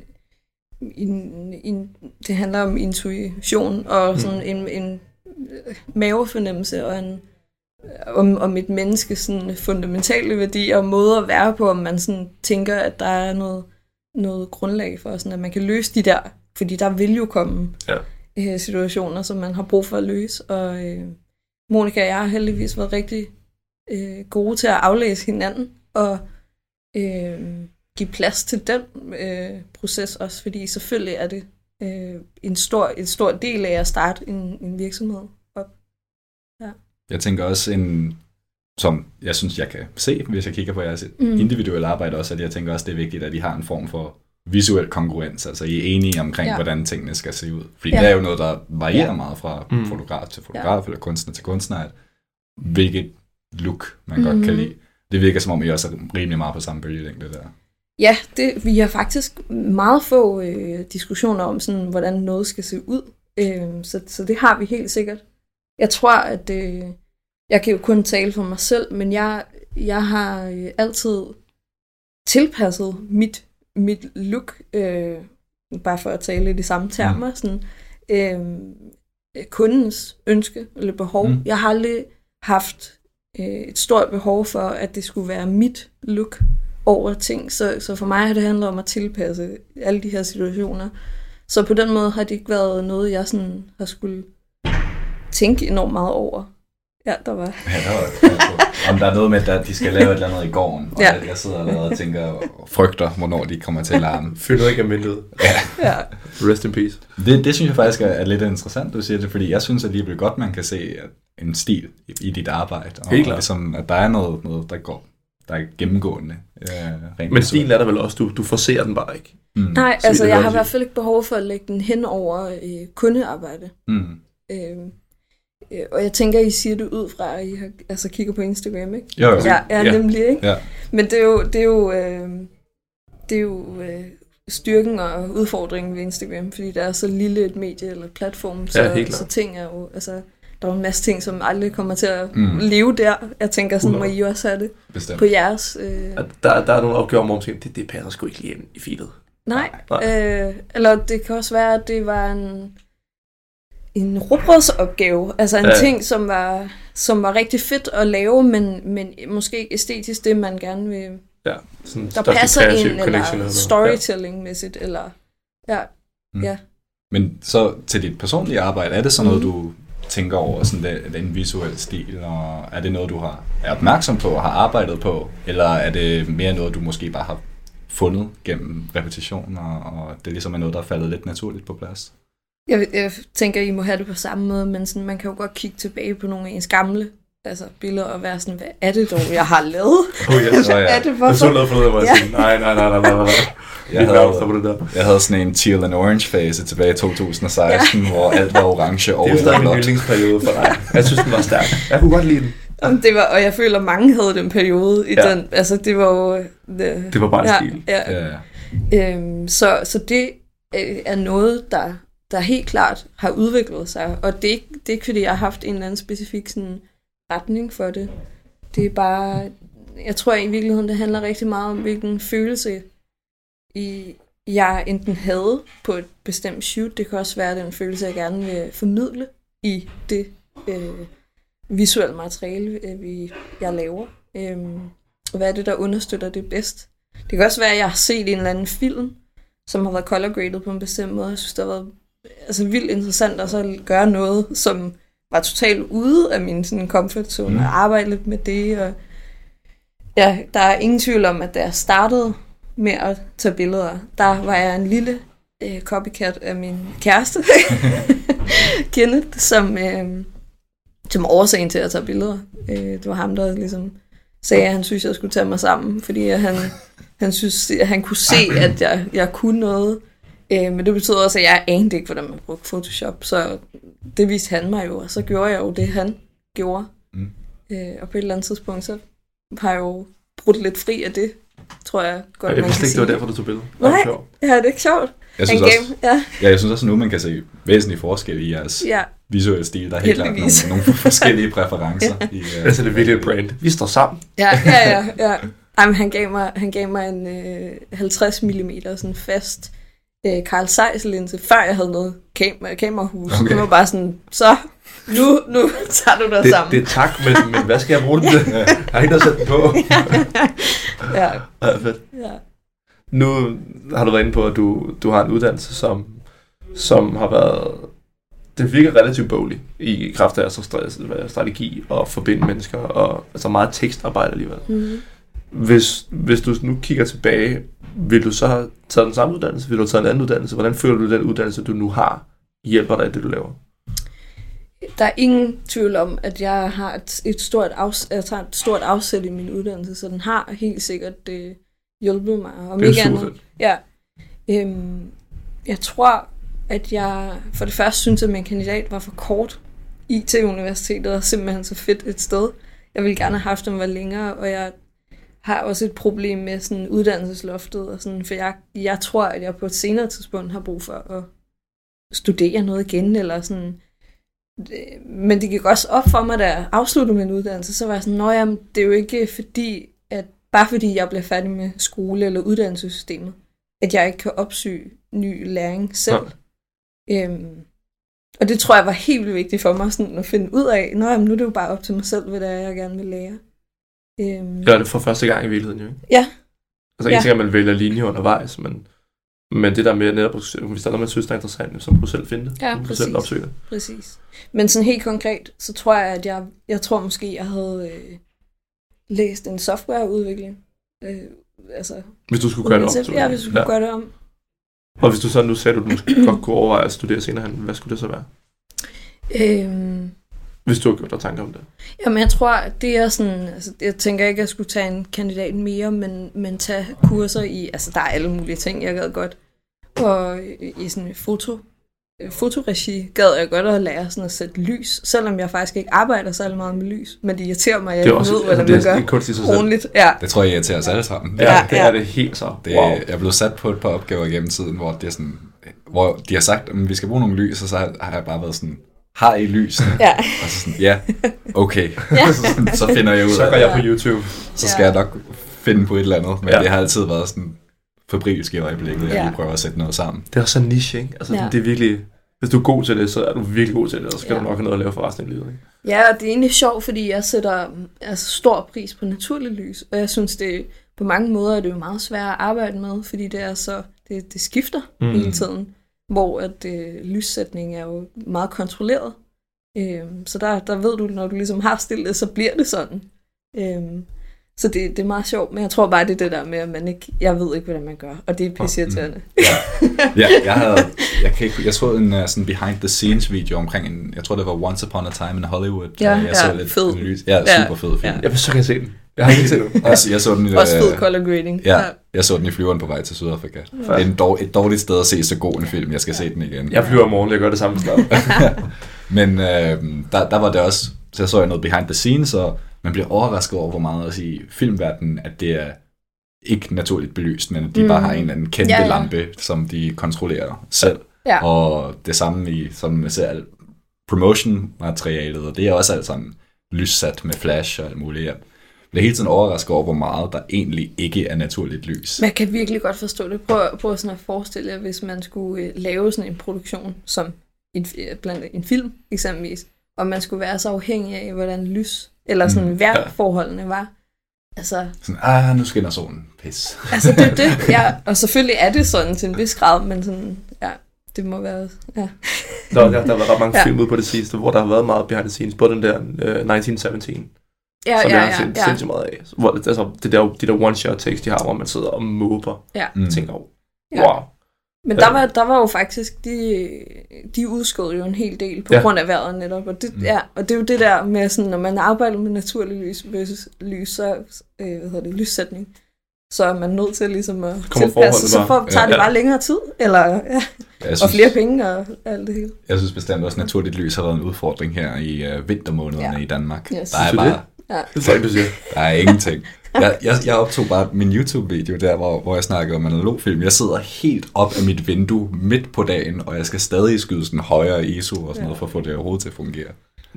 en, en det handler om intuition og sådan en, en øh, mavefornemmelse og en, om, om et menneskes sådan fundamentale værdier og måde at være på, om man sådan tænker, at der er noget, noget grundlag for, sådan at man kan løse de der, fordi der vil jo komme Ja. øh, situationer, som man har brug for at løse, og øh, Monika og jeg har heldigvis været rigtig øh, gode til at aflæse hinanden, og øh, give plads til den øh, proces også, fordi selvfølgelig er det øh, en, stor, en stor del af at starte en, en virksomhed. Jeg tænker også en, som jeg synes, jeg kan se, hvis jeg kigger på jeres Mm. individuelle arbejde også, at jeg tænker også, det er vigtigt, at I har en form for visuel kongruens, altså I er enige omkring, Ja. hvordan tingene skal se ud. Fordi Ja. det er jo noget, der varierer Ja. meget fra Mm. fotograf til fotograf, ja. eller kunstner til kunstner, at hvilket look man mm. godt kan lide. Det virker som om, I også er rimelig meget på samme bølgelængde der. Ja, det, vi har faktisk meget få øh, diskussioner om, sådan, hvordan noget skal se ud. Øh, så, så det har vi helt sikkert. Jeg tror, at øh, jeg kan jo kun tale for mig selv, men jeg, jeg har øh, altid tilpasset mit, mit look, øh, bare for at tale i de samme termer, mm. sådan, øh, kundens ønske eller behov. Mm. Jeg har aldrig haft øh, et stort behov for, at det skulle være mit look over ting. Så, så for mig har det handlet om at tilpasse alle de her situationer. Så på den måde har det ikke været noget, jeg sådan har skulle tænke enormt meget over. Ja, der var... Ja, der var, om der er noget med, at de skal lave et eller andet i gården, og Ja. ja. jeg sidder allerede og tænker og frygter, hvornår de kommer til at larme. Føler ikke af vinduet. Ja, Rest in peace. Det, det synes jeg faktisk er, er lidt interessant, du siger det, fordi jeg synes alligevel godt, man kan se en stil i, i dit arbejde. Og Helt klart. Ligesom, at der er noget, noget der går der er gennemgående. Øh, rent Men stilen er der vel også, du, du forser den bare ikke. Mm. nej, Så altså jeg har i hvert fald ikke behov for at lægge den hen over øh, kundearbejde. Mm. Øh, og jeg tænker, I siger det ud fra, at I har, altså, kigger på Instagram, ikke? Jo, jo. Ja, ja, Ja. nemlig, ikke? Ja. Men det er jo, det er jo, øh, det er jo øh, styrken og udfordringen ved Instagram, fordi der er så lille et medie eller platform, så, Ja, så ting er jo, altså, der er jo en masse ting, som aldrig kommer til at Mm. leve der. Jeg tænker, sådan må 100. I også have det Bestemt. på jeres... Øh, Der, der er nogle opgaver, hvor man tænker, det, det passer sgu ikke lige ind i feedet. nej, Nej. øh, eller det kan også være, at det var en, en råbrødsopgave, altså en Ja. ja. ting, som var, som var rigtig fedt at lave, men, men måske ikke æstetisk det, man gerne vil Ja, sådan der passer ind, eller storytelling-mæssigt, eller... Ja, Mm. ja. Men så til dit personlige arbejde, er det så noget, du tænker over, sådan den, den visuelle stil, og er det noget, du har, er opmærksom på og har arbejdet på, eller er det mere noget, du måske bare har fundet gennem repetition, og, og det ligesom er noget, der er faldet lidt naturligt på plads? Jeg, jeg tænker, I må have det på samme måde, men sådan, man kan jo godt kigge tilbage på nogle af ens gamle altså, billeder og være sådan, hvad er det dog, jeg har lavet? Oh, yes. Så, ja. er det Jeg så hvorfor? noget for noget, hvor jeg Ja. nej, nej, nej, nej, nej, nej. Jeg havde- på det der. Jeg havde sådan en teal and orange fase tilbage i 2016, ja. hvor alt var orange og Det er stadig min yndlingsperiode for dig. Jeg synes, den var stærk. Jeg kunne godt lide den. Jamen, det var, og jeg føler, mange havde den periode i Ja. den. Altså, det var jo... Det, Det var bare en ja, stil. Ja, Ja. Øhm, så, så det øh, er noget, der, der helt klart har udviklet sig. Og det er, ikke, det er ikke, fordi jeg har haft en eller anden specifik sådan, retning for det. Det er bare... Jeg tror i virkeligheden, det handler rigtig meget om, hvilken følelse i, jeg enten havde på et bestemt shoot. Det kan også være den følelse, jeg gerne vil formidle i det øh, visuelle materiale, øh, vi, jeg laver. Øh, og hvad er det, der understøtter det bedst? Det kan også være, at jeg har set en eller anden film, som har været color graded på en bestemt måde. Jeg synes, det har været altså, vildt interessant at så gøre noget, som var totalt ude af min sådan, comfort zone, Mm. og arbejde lidt med det. Og ja, der er ingen tvivl om, at da jeg startede med at tage billeder, der var jeg en lille øh, copycat af min kæreste, Kenneth, som, øh, som årsagen til at tage billeder. Øh, det var ham, der ligesom sagde, at han synes, jeg skulle tage mig sammen, fordi han, han synes, at han kunne se, at jeg, jeg kunne noget. Øh, men det betyder også, at jeg anede ikke, hvordan man brugte Photoshop, så det viste han mig jo, og så gjorde jeg jo det, han gjorde. Mm. Øh, og på et eller andet tidspunkt, så har jeg jo brudt lidt fri af det, tror jeg godt, Jeg vidste kan ikke, det var derfor, du tog billeder. Nej. Det var sjovt. Ja, det er ikke sjovt. Jeg synes, gav, også, ja, ja, jeg synes også, nu man kan se væsentlig forskel i jeres ja, visuelle stil. Der er helt klart nogle, nogle forskellige præferencer. i, uh, Altså, det er virkelig et brand. Vi står sammen. ja, ja, ja. ja. Jamen, han gav mig, han gav mig en øh, 50 mm sådan fast øh, Carl Zeiss linse, før jeg havde noget kam- kamerahus. Okay. Det var bare sådan, så nu, nu tager du dig Det, sammen. det er tak, men, men hvad skal jeg bruge den til? Jeg har ikke noget at sætte den på. Ja, Ja, fedt. ja. Nu har du været inde på, at du, du har en uddannelse, som, som har været... Det virker relativt boglig i kraft af altså stra- strategi og forbinde mennesker, og altså meget tekstarbejde alligevel. Mm. Hvis, hvis du nu kigger tilbage, vil du så have taget den samme uddannelse? Vil du have taget en anden uddannelse? Hvordan føler du, den uddannelse, du nu har, hjælper dig i det, du laver? Der er ingen tvivl om, at jeg har et, et, stort, afs, jeg tager et stort afsæt i min uddannelse, så den har helt sikkert øh, hjulpet mig. Om Det er ikke andet, fedt. Ja. Øhm, jeg tror, at jeg for det første synes, at min kandidat var for kort. IT-universitetet er simpelthen så fedt et sted. Jeg ville gerne have haft dem var længere, og jeg har også et problem med sådan uddannelsesloftet, og sådan, for jeg, jeg tror, at jeg på et senere tidspunkt har brug for at studere noget igen, eller sådan. Det- Men det gik også op for mig, da jeg afsluttede min uddannelse, så var jeg sådan, Nå jamen, det er jo ikke fordi, at bare fordi jeg bliver færdig med skole eller uddannelsessystemet, at jeg ikke kan opsøge ny læring selv. Øhm, og det tror jeg var helt vildt vigtigt for mig sådan at finde ud af, Nå, jamen, nu er det jo bare op til mig selv, hvad det er, jeg gerne vil lære. Øhm, Gør det for første gang i virkeligheden, jo ikke? Ja. Altså en Ja. ting er, at man vælger linje undervejs, men, men det der med netop, hvis der er noget, man synes, der er interessant, så må du selv finde det. Ja, præcis. selv opsøge det. Præcis. Men sådan helt konkret, så tror jeg, at jeg, jeg tror måske, jeg havde øh, læst en softwareudvikling. Øh, altså, Hvis du skulle gøre det om. Ja, hvis du skulle gøre det om. Og hvis du så nu sagde, at du måske godt kunne overveje at studere senere hen, hvad skulle det så være? Øhm, Hvis du har gjort dig tanker om det. Jamen, jeg tror, det er sådan, altså, jeg tænker ikke, at jeg skulle tage en kandidat mere, men, men tage kurser i, altså, der er alle mulige ting, jeg gad godt. Og i sådan foto, fotoregi gad jeg godt at lære sådan at sætte lys, selvom jeg faktisk ikke arbejder særlig meget med lys, men det irriterer mig, at jeg Det er ikke ved, hvordan det man er gør ordentligt. Ja, Det tror jeg irriterer os alle sammen. Ja, Ja, det ja. er det helt så. Det, wow. Jeg er blevet sat på et par opgaver gennem tiden, hvor, det er sådan, hvor de har sagt, at vi skal bruge nogle lys, og så har jeg bare været sådan, har I lys? ja. Og så sådan, ja, okay. Ja. så, sådan, så finder jeg ud Så af går det. jeg på YouTube. Så skal Ja. jeg nok finde på et eller andet. Men Ja. det har altid været sådan fabrilsk i øjeblikket, jeg Ja. lige prøver at sætte noget sammen. Det er også så niche, ikke? Altså, Ja. det er virkelig... Hvis du er god til det, så er du virkelig god til det, og så skal Ja. du nok have noget at lave for resten af livet. Ikke? Ja, og det er egentlig sjovt, fordi jeg sætter altså, stor pris på naturlig lys, og jeg synes, det på mange måder er det jo meget svært at arbejde med, fordi det er så, det, det skifter Mm. mm. hele tiden, hvor at øh, lyssætning er jo meget kontrolleret. Øhm, så der, der ved du, når du ligesom har stillet, så bliver det sådan. Øhm, så det, det er meget sjovt, men jeg tror bare, det er det der med, at man ikke, jeg ved ikke, hvordan man gør, og det er pisseirriterende. Ja, jeg havde, jeg, kan ikke, jeg så en uh, sådan behind the scenes video omkring en, jeg tror det var Once Upon a Time in Hollywood. Ja, jeg ja, så lidt fed. analyse. Ja, Ja, super fed film. ja. Jeg vil så gerne se den. Jeg har ikke set den. Jeg, jeg, så den, i, Også fed øh, color grading. Ja, jeg så den i flyveren på vej til Sydafrika. Det er en dår, et dårligt sted at se så god en film. Jeg skal se den igen. Jeg flyver i morgen, jeg gør det samme snart. Men øh, der, der var det også, så så jeg noget behind the scenes, og man bliver overrasket over, hvor meget også i filmverdenen, at det er ikke naturligt belyst, men at de mm. bare har en eller anden kæmpe Ja, ja, ja. ja. lampe, som de kontrollerer selv. Ja. Og det samme i, som man ser alt promotion-materialet, og det er også alt sammen lyssat med flash og alt muligt. Jeg bliver hele tiden overrasket over, hvor meget der egentlig ikke er naturligt lys. Jeg kan virkelig godt forstå det. Prøv, prøv sådan at forestille jer, hvis man skulle øh, lave sådan en produktion, som en, øh, blandt en film eksempelvis, og man skulle være så afhængig af, hvordan lys, eller sådan Mm, vejrforholdene var. Altså, Sådan, ah, nu skinner solen. Pis. altså det er det. Ja, og selvfølgelig er det sådan til en vis grad, men sådan, ja, det må være, ja. Der, der, der har været ret mange Ja. film ude på det sidste, hvor der har været meget behind the scenes. Både den der uh, 1917, Ja, som ja, jeg har ja, set ja. sindssygt meget af. Hvor, altså, det der, de der one-shot takes, de har, hvor man sidder og måber. Ja. Mm. Og tænker, Ja. wow. Men der var, der var jo faktisk, de, de udskød jo en hel del på Ja. ja. grund af vejret netop. Og det, Mm. ja, og det er jo det der med, sådan, når man arbejder med naturlig lys versus lys, så, øh, hvad hedder det, lyssætning, så er man nødt til ligesom at Kommer tilpasse, så forholdet for, tager Ja. det bare længere tid, eller, ja, og synes, flere penge og alt det hele. Jeg synes bestemt også, at naturligt lys har været en udfordring her i øh, vintermånederne Ja. i Danmark. Yes. Der er bare Ja. Det er ikke, du siger. der er ingenting. Jeg, jeg, jeg optog bare min YouTube-video der, hvor, hvor jeg snakkede om analogfilm. Jeg sidder helt op af mit vindue midt på dagen, og jeg skal stadig skyde sådan højere ISO og sådan Ja. noget, for at få det overhovedet til at fungere.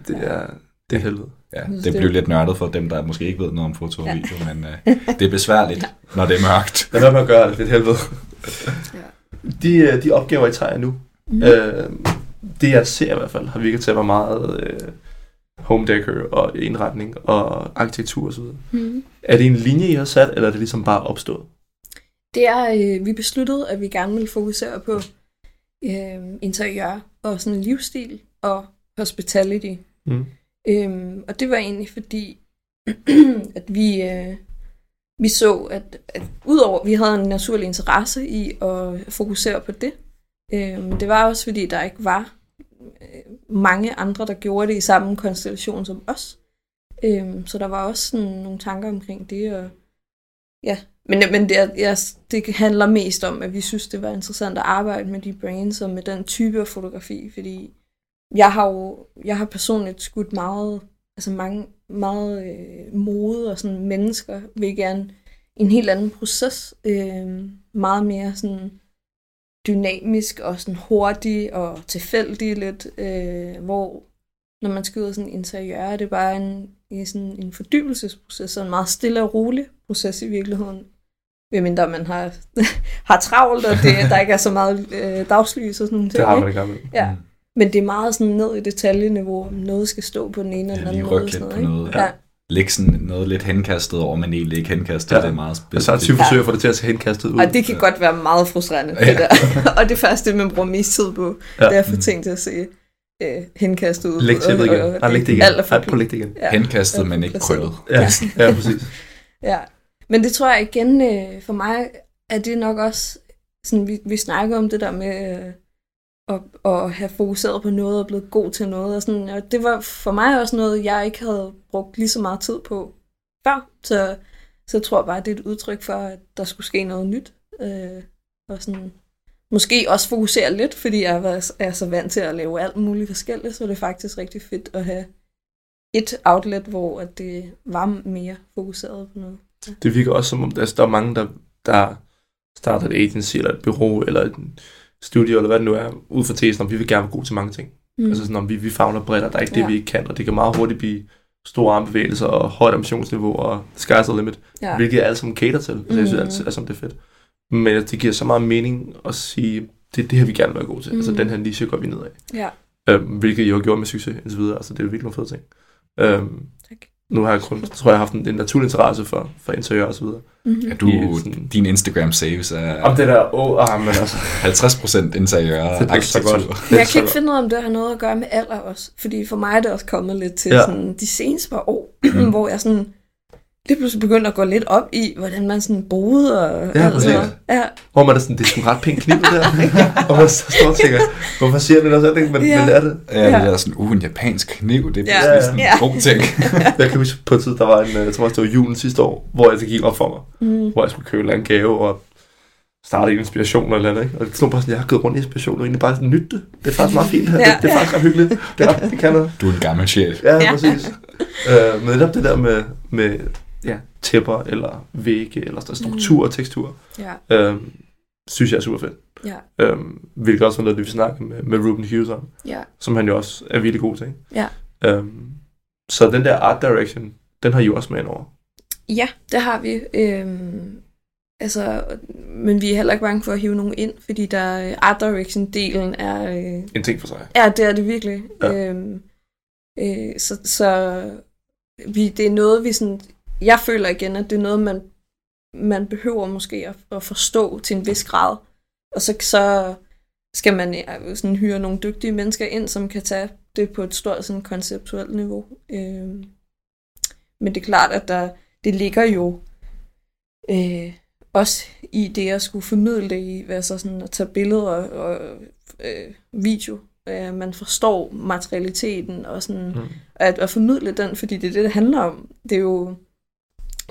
Det er, det er helvede. Ja, det det- bliver lidt nørdet for dem, der måske ikke ved noget om foto og video, men øh, det er besværligt, når det er mørkt. Lad være med at gøre det, det er helvede. Ja. De, øh, de opgaver, I tager nu, Mhm. øh, det jeg ser i hvert fald, har virket til at være meget øh, home decor og indretning og arkitektur osv. Mm. Er det en linje, I har sat, eller er det ligesom bare opstået? Det er, øh, vi besluttede, at vi gerne vil fokusere på øh, interiør og sådan livsstil og hospitality. Mm. Øhm, og det var egentlig fordi, at vi, øh, vi så, at, at udover at vi havde en naturlig interesse i at fokusere på det, øh, men det var også fordi, der ikke var mange andre, der gjorde det i samme konstellation som os. Øhm, så der var også sådan nogle tanker omkring det, og ja, men, men det, jeg, ja, det handler mest om, at vi synes, det var interessant at arbejde med de brains og med den type af fotografi, fordi jeg har jo jeg har personligt skudt meget, altså mange, meget øh, mode og sådan mennesker vil gerne en helt anden proces, øh, meget mere sådan dynamisk og sådan hurtig og tilfældig lidt, øh, hvor når man skyder sådan interiør, det er bare en, en, sådan en fordybelsesproces, så en meget stille og rolig proces i virkeligheden. Medmindre man har, har travlt, og det, der ikke er så meget øh, dagslys og sådan noget. Det har man ikke gammel. Ja. Men det er meget sådan ned i detaljeniveau, om noget skal stå på den ene eller den anden måde. og sådan noget, noget. ikke? Ja. Lægge sådan noget lidt henkastet over, men egentlig ikke henkastet. Ja. Ja. Det er meget Og så specifikt. 20 forsøg at få det til at se henkastet ud. Og det kan godt være meget frustrerende, det der. og det første, man bruger mest tid på, Ja. det er at få ting til at se øh, henkastet ud. Læg til det igen. Og- og- Nej, læg det igen. Alt er for det igen. Ja. Henkastet, men ikke krøllet. Ja, ja præcis. Ja, men det tror jeg igen, øh, for mig er det nok også, sådan, vi, vi snakker om det der med øh, at, at have fokuseret på noget og blevet god til noget. Og, sådan, og det var for mig også noget, jeg ikke havde brugt lige så meget tid på før. Så, så jeg tror bare, det er et udtryk for, at der skulle ske noget nyt. Øh, og sådan, måske også fokusere lidt, fordi jeg var, er så vant til at lave alt muligt forskelligt, så det er faktisk rigtig fedt at have et outlet, hvor at det var mere fokuseret på noget. Det virker også som om, altså, der er mange, der, der starter et agency, eller et bureau, eller et studio, eller hvad det nu er, ud fra tesen, om vi vil gerne være gode til mange ting. Mm. Altså sådan, om vi, vi fagner bredt, og der er ikke det, Ja. vi ikke kan, og det kan meget hurtigt blive store armbevægelser, og højt ambitionsniveau, og sky's the limit, ja. hvilket jeg alle sammen cater til. Altså, jeg synes altid, altså, det er fedt. Men det giver så meget mening at sige, det er det her, vi gerne vil være gode til. Mm. Altså, den her niche går vi ned af. Ja, Øhm, hvilket jo har gjort med succes, indtil videre. Altså, det er virkelig nogle fede ting. Øhm. Nu har jeg kun, tror jeg, haft en, en naturlig interesse for, for interiør og så videre. Mm-hmm. Ja, du, I sådan- din Instagram saves er Om det der, åh, oh, ah, men altså. 50% interiør Det er så arkitektur. godt. Men jeg kan ikke finde ud af, om det har noget at gøre med alder også. Fordi for mig er det også kommet lidt til Ja. sådan, de seneste par år, hvor jeg sådan lige pludselig begyndte at gå lidt op i, hvordan man sådan boede og Ja, alt sådan noget. Ja, Hvor man er sådan, det er en ret pæn kniv, det der. og man så står og tænker, hvorfor siger den også det? Men, Ja. men det er det. Ja, det Ja. der sådan, uh, en japansk kniv, det er Ja. sådan en Ja. god ting. Jeg kan huske på et tid, der var en, øh, jeg tror også, det var julen sidste år, hvor jeg det gik op for mig. mm. Hvor jeg skulle købe en eller anden gave og starte en inspiration eller andet. Ikke? Og det stod bare sådan, jeg har gået rundt i inspiration og egentlig bare sådan, nyt det. Det er faktisk meget fint her. Ja, det, det, er ja. faktisk ret hyggeligt. Det, er, det kan noget. Du er en gammel sjæl. Ja, Ja. præcis. øh, men netop det der med, med ja, tæpper eller vægge eller sådan struktur og tekstur, ja, øh, synes jeg er super fedt. ja, Øh, hvilket også var noget, vi snakkede med, med Ruben Hughes om, ja, som han jo også er virkelig god til. ikke? Ja. Øh, så den der art direction, den har I jo også med ind over. ja, det har vi. Øhm, altså, men vi er heller ikke bange for at hive nogen ind, fordi der art direction-delen er... Øh, En ting for sig. Ja, det er det virkelig. Ja. Øhm, øh, så så vi, det er noget, vi sådan... Jeg føler igen, at det er noget, man, man behøver måske at, at forstå til en vis grad. Og så, så skal man sådan hyre nogle dygtige mennesker ind, som kan tage det på et stort sådan konceptuelt niveau. Øhm, men det er klart, at der, det ligger jo øh, også i det at skulle formidle det i, altså sådan at tage billeder og, og øh, video. Øh, man forstår materialiteten og sådan Mm. at, at formidle den, fordi det er det, det handler om. Det er jo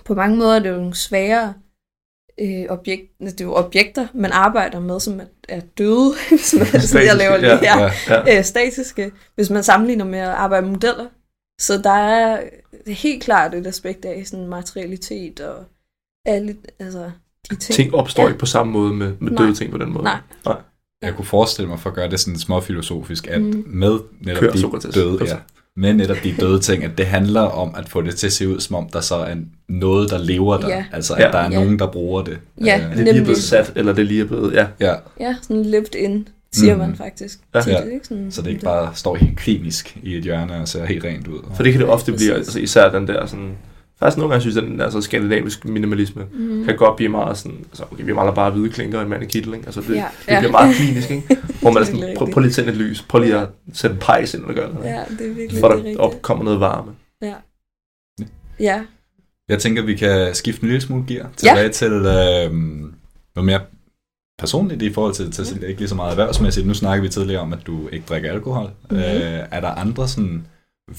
på mange måder det er jo nogle svære øh, objekt, det er jo objekter, man arbejder med, som er, er døde, hvis man sådan, jeg laver lige ja, her, Ja. Ja. øh, statiske, hvis man sammenligner med at arbejde med modeller. Så der er helt klart et aspekt af sådan materialitet og alle, altså de ting. Ting opstår Ja. ikke på samme måde med, med Nej. døde ting på den måde. Nej. Jeg kunne forestille mig, for at gøre det sådan småfilosofisk, at Mm. med netop Kør de Sokrates. døde, ja. Med netop de døde ting, at det handler om at få det til at se ud, som om der så er noget, der lever der. Ja. Altså, at Ja. der er Ja. nogen, der bruger det. Ja. Øh, det lige er blevet sat, eller det lige er blevet... Ja, ja. Ja, sådan lived in, siger Mhm. man faktisk. Ja. tit, Ja. ikke? Sådan, Så det ikke bare står helt klinisk i et hjørne og ser helt rent ud. for det kan det ofte blive, Præcis. altså især den der sådan... Faktisk nogle gange synes jeg, den der så skandinavisk minimalisme Mm. kan godt blive meget sådan... Altså, okay, vi maler bare hvide klinker og en mand i kittel, ikke? Altså, det, Ja. det Ja. bliver meget klinisk, ikke? Hvor man er sådan, prøv, prøv lige at tænde et lys, prøv lige at sætte en pejs ind og gøre noget. Ja, det er virkelig For er der rigtigt. op, kommer noget varme. Ja. Ja, Jeg Jeg tænker, vi kan skifte en lille smule gear tilbage ja. til øh, noget mere personligt i forhold til, til ja. ikke lige så meget erhvervsmæssigt. Nu snakker vi tidligere om, at du ikke drikker alkohol. Mm-hmm. Øh, er der andre sådan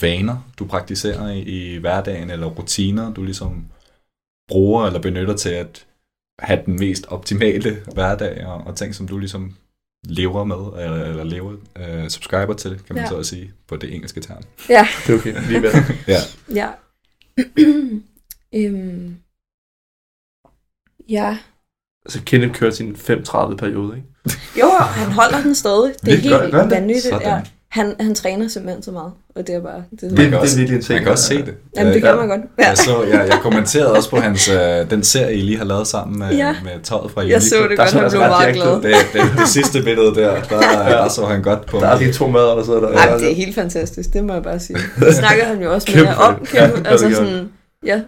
vaner, du praktiserer i, i hverdagen, eller rutiner, du ligesom bruger eller benytter til at have den mest optimale hverdag, og, og ting, som du ligesom lever med, eller, eller lever, uh, subscriber til, kan man ja. så at sige, på det engelske term. Ja. Det er okay, lige ved. ja. Ja. øhm. Ja. Altså, Kenneth kører sin 5.30 periode, ikke? Jo, han holder den stadig. Det er helt vanvittigt. Sådan. Ja. Han, han træner simpelthen så meget, og det er bare... Det er Det, det kan er også- virkelig en ting. Man kan også se det. Jamen, det Øh, gør man godt. Ja. Jeg, så, jeg, jeg kommenterede også på hans, øh, den serie, I lige har lavet sammen med, Ja. med tøjet fra Jeg så det Der godt, han blev ret meget glad. Det, det, det sidste billede der, der, der så han godt på Der er lige to mader, der sidder der. Ej, det er helt fantastisk, det må jeg bare sige. Det snakker han jo også med Kæmpe jer om. Kan Ja, det Altså sådan, ja.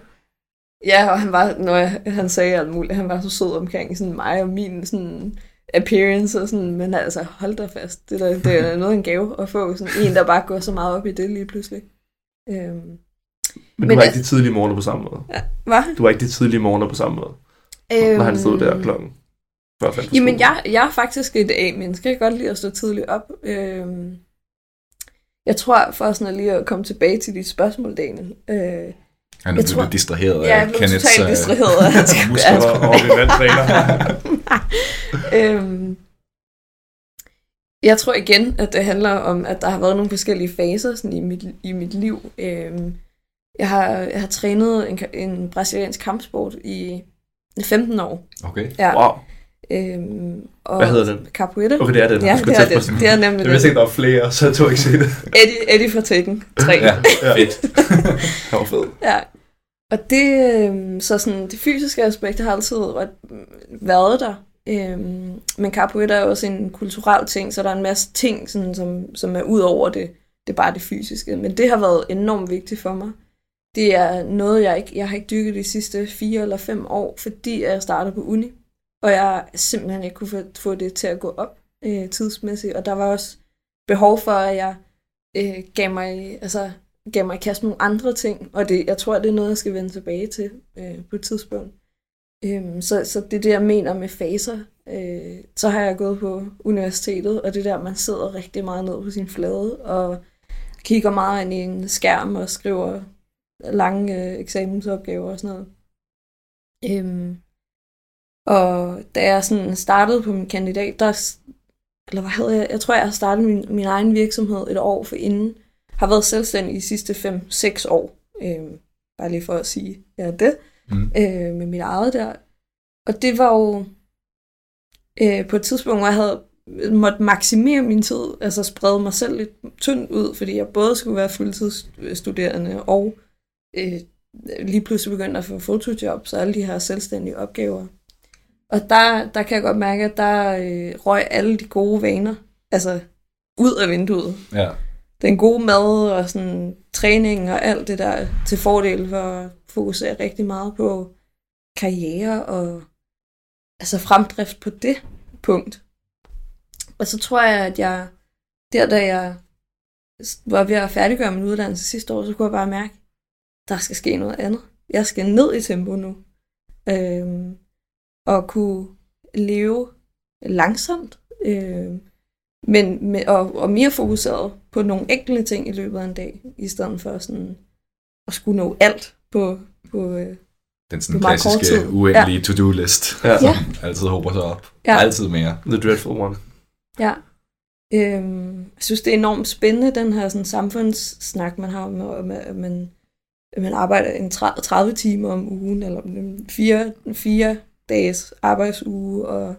Ja, og han var, når jeg, han sagde alt muligt, han var så sød omkring sådan mig og min sådan appearance og sådan, men altså hold da fast, det, der, det er noget en gave at få sådan en, der bare går så meget op i det lige pludselig. Øhm, Men du Men har altså- ikke de tidlige morgener på samme måde. hvad? Du har ikke de tidlige morgener på samme måde. Øhm, Når han stod der klokken. Fem på Jamen, jeg, jeg er faktisk et A-menneske. Jeg kan godt lide at stå tidligt op. Øhm, jeg tror, for sådan at lige at komme tilbage til dit spørgsmål, Daniel. Øh, Han er Jeg blevet tror- distraheret ja, jeg af blev Kenneths totalt øh, distraheret af hans muskler. Og, øhm, jeg tror igen, at det handler om, at der har været nogle forskellige faser sådan i, mit, i mit liv. Øhm, jeg, har, jeg har trænet en, en brasiliansk kampsport i 15 år. Okay. Ja. Wow. Øhm, og Hvad hedder den? Capoeira. Okay, det er det. Ja, det er det. Det er nemlig Jeg vidste ikke, der var flere, så jeg tog ikke se det. Eddie, Eddie fra Tekken 3. Ja, fedt. Det var fedt. Ja. Og det, øhm, så sådan, det fysiske aspekt har altid været- været der. Øhm, men capoeira er også en kulturel ting, så der er en masse ting, sådan, som, som er ud over det. Det er bare det fysiske. Men det har været enormt vigtigt for mig. Det er noget, jeg ikke jeg har ikke dykket de sidste fire eller fem år, fordi jeg startede på uni. Og jeg simpelthen ikke kunne få, det til at gå op øh, tidsmæssigt. Og der var også behov for, at jeg øh, gav mig, altså, gav mig kast med nogle andre ting, og det, jeg tror, det er noget, jeg skal vende tilbage til øh, på et tidspunkt. Øhm, så, så det er det, jeg mener med faser. Øh, så har jeg gået på universitetet, og det der, man sidder rigtig meget ned på sin flade, og kigger meget ind i en skærm og skriver lange øh, eksamensopgaver og sådan noget. Øhm, og da jeg sådan startede på min kandidat, der, eller hvad havde jeg, jeg tror, jeg har startet min, min egen virksomhed et år for inden, har været selvstændig de sidste 5-6 år. Øhm, bare lige for at sige, ja, det. Mm. Øh, med mit eget der. Og det var jo øh, på et tidspunkt, hvor jeg havde måtte maksimere min tid, altså sprede mig selv lidt tyndt ud, fordi jeg både skulle være fuldtidsstuderende og øh, lige pludselig begyndte at få fotojobs og alle de her selvstændige opgaver. Og der, der kan jeg godt mærke, at der øh, røg alle de gode vaner, altså ud af vinduet Ja. den gode mad og sådan træning og alt det der til fordel for at fokusere rigtig meget på karriere og altså fremdrift på det punkt. Og så tror jeg, at jeg der da jeg var ved at færdiggøre min uddannelse sidste år, så kunne jeg bare mærke, der skal ske noget andet. Jeg skal ned i tempo nu. Øhm, og kunne leve langsomt. Øhm, men med, og, og mere fokuseret på nogle enkelte ting i løbet af en dag, i stedet for sådan at skulle nå alt på, på øh, Den sådan klassiske, uendelige to-do-list, Ja. Ja. som altid håber sig op. Ja. Altid mere. The Dreadful One. Ja. Øhm, jeg synes, det er enormt spændende, den her sådan, samfundssnak, man har med, med at man, at man arbejder en 30, 30 timer om ugen, eller en fire, fire dages arbejdsuge, og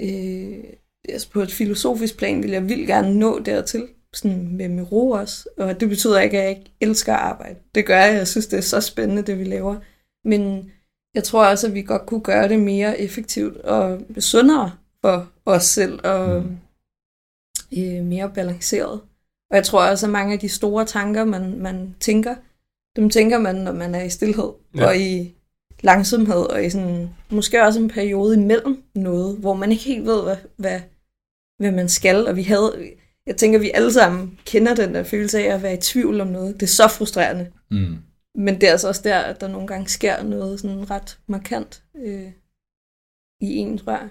øh, altså på et filosofisk plan vil jeg vildt gerne nå dertil, sådan med, med ro også. Og det betyder ikke, at jeg ikke elsker at arbejde. Det gør jeg. Jeg synes, det er så spændende, det vi laver. Men jeg tror også, at vi godt kunne gøre det mere effektivt og sundere for os selv, og Mm. øh, mere balanceret. Og jeg tror også, at mange af de store tanker, man, man tænker, dem tænker man, når man er i stillhed ja. og i langsomhed, og i sådan, måske også en periode imellem noget, hvor man ikke helt ved, hvad, hvad, hvad man skal. Og vi havde, jeg tænker, vi alle sammen kender den der følelse af at være i tvivl om noget. Det er så frustrerende. Mm. men det er altså også der, at der nogle gange sker noget sådan ret markant øh, i en, tror jeg.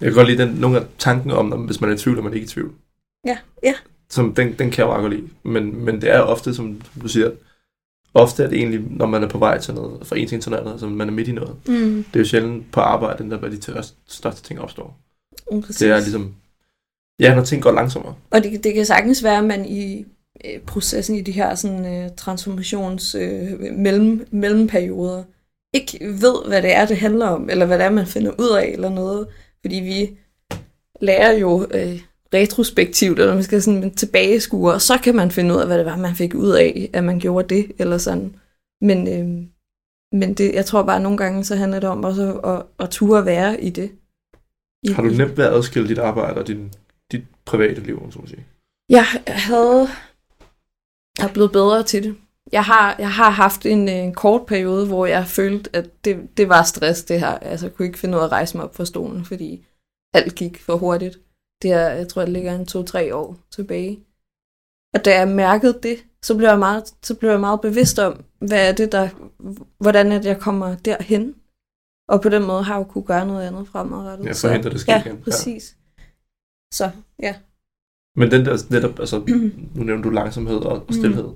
Jeg kan godt lide den, nogle af tanken om, at hvis man er i tvivl, er man ikke i tvivl. Ja, ja. Som, den, den kan jeg jo godt lide. Men, men det er ofte, som du siger, ofte er det egentlig, når man er på vej til noget, fra en ting til noget andet, altså man er midt i noget. Mm, Det er jo sjældent på arbejde, den der, hvor de tørste- største ting opstår. mm, præcis. Det er ligesom, ja, når ting går langsommere. Og det, det kan sagtens være, at man i øh, processen i de her sådan, øh, transformations øh, mellem, mellemperioder ikke ved, hvad det er, det handler om, eller hvad det er, man finder ud af, eller noget. Fordi vi lærer jo øh, retrospektivt, eller man skal sådan tilbageskue, og så kan man finde ud af, hvad det var, man fik ud af, at man gjorde det, eller sådan. Men, øh, men det, jeg tror bare, at nogle gange, så handler det om også at, at, at ture være i det. I, Har du nemt ved at adskille dit arbejde og din, dit private liv, så må sige? Jeg havde... Jeg er blevet bedre til det. Jeg har, jeg har haft en, øh, en kort periode, hvor jeg følte, at det, det var stress, det her. Altså, jeg kunne ikke finde ud af at rejse mig op fra stolen, fordi alt gik for hurtigt. Det er, jeg tror, det ligger en to-tre år tilbage. Og da jeg mærkede det, så blev jeg meget, så blev jeg meget bevidst om, hvad er det, der, hvordan er det, jeg kommer derhen. Og på den måde har jeg jo kunne gøre noget andet fremadrettet. Ja, Så- forhindre det sker ja, igen. præcis. Så, ja. Men den der netop, altså, nu nævner du langsomhed og og stillhed. Mm.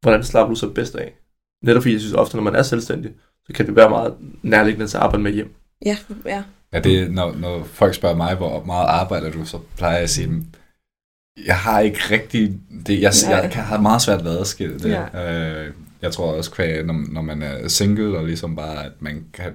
Hvordan slapper du så bedst af? Netop fordi jeg synes ofte, når man er selvstændig, så kan det være meget nærliggende til at arbejde med hjem. Ja, ja. Ja, det, når, når folk spørger mig, hvor meget arbejder du, så plejer jeg at sige, "Mm, jeg har ikke rigtig, det, jeg, jeg kan have meget svært ved at adskille det. Ja. Øh, jeg tror også, kvæg, når, når man er single, og ligesom bare, at man kan,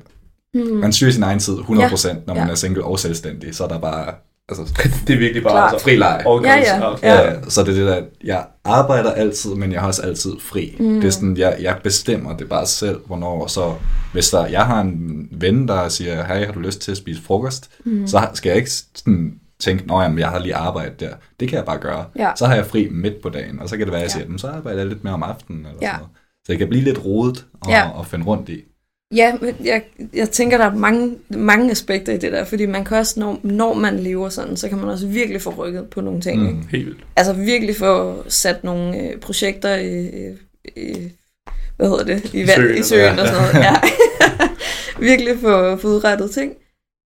Mm. man styrer sin egen tid 100%, når man Ja. er single og selvstændig, så er der bare, altså, Det er virkelig bare Klart. altså, fri leg. organs- Ja, ja. og- Ja. Ja. Så det er det der, jeg arbejder altid, men jeg har også altid fri. Mm. Det er sådan, jeg, jeg bestemmer det bare selv, hvornår. Så hvis der, jeg har en ven, der siger, hey, har du lyst til at spise frokost? Mm. Så skal jeg ikke sådan tænke, nå jamen, jeg har lige arbejdet der. Det kan jeg bare gøre. Ja. Så har jeg fri midt på dagen, og så kan det være, at jeg Ja. siger, "Men så arbejder jeg lidt mere om aftenen. Eller Ja. sådan noget. Så det kan blive lidt rodet at, Ja. at finde rundt i. Ja, jeg, jeg tænker, der er mange, mange aspekter i det der, fordi man kan også, når, når man lever sådan, så kan man også virkelig få rykket på nogle ting. Mm. Ikke? Helt vildt. Altså virkelig få sat nogle øh, projekter i, i, hvad hedder det, i, vand, søen, i søen eller- og sådan noget. Ja. virkelig få, få udrettet ting.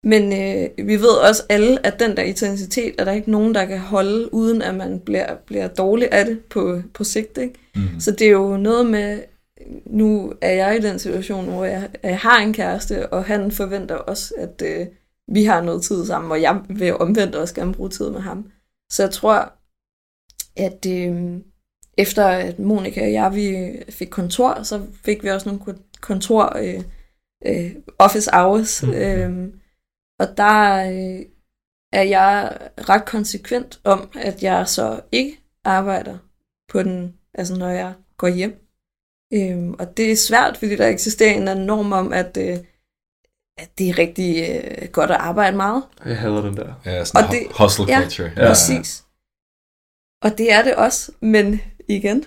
Men øh, vi ved også alle, at den der intensitet, er der ikke nogen, der kan holde, uden at man bliver, bliver dårlig af det på, på sigt. Ikke? Mm. Så det er jo noget med, nu er jeg i den situation, hvor jeg, jeg har en kæreste, og han forventer også, at øh, vi har noget tid sammen, og jeg vil omvendt også gerne bruge tid med ham. Så jeg tror, at øh, efter at Monika og jeg vi fik kontor, så fik vi også nogle kon- kontor øh, øh, office hours. Mhm. Øh, og der øh, er jeg ret konsekvent om, at jeg så ikke arbejder på den, altså når jeg går hjem. Øhm, og det er svært, fordi der eksisterer en eller anden norm om, at, øh, at det er rigtig øh, godt at arbejde meget. Jeg hader den der. Ja, sådan Og det- hu- hustle ja, culture. Ja. Præcis. Og det er det også, men igen,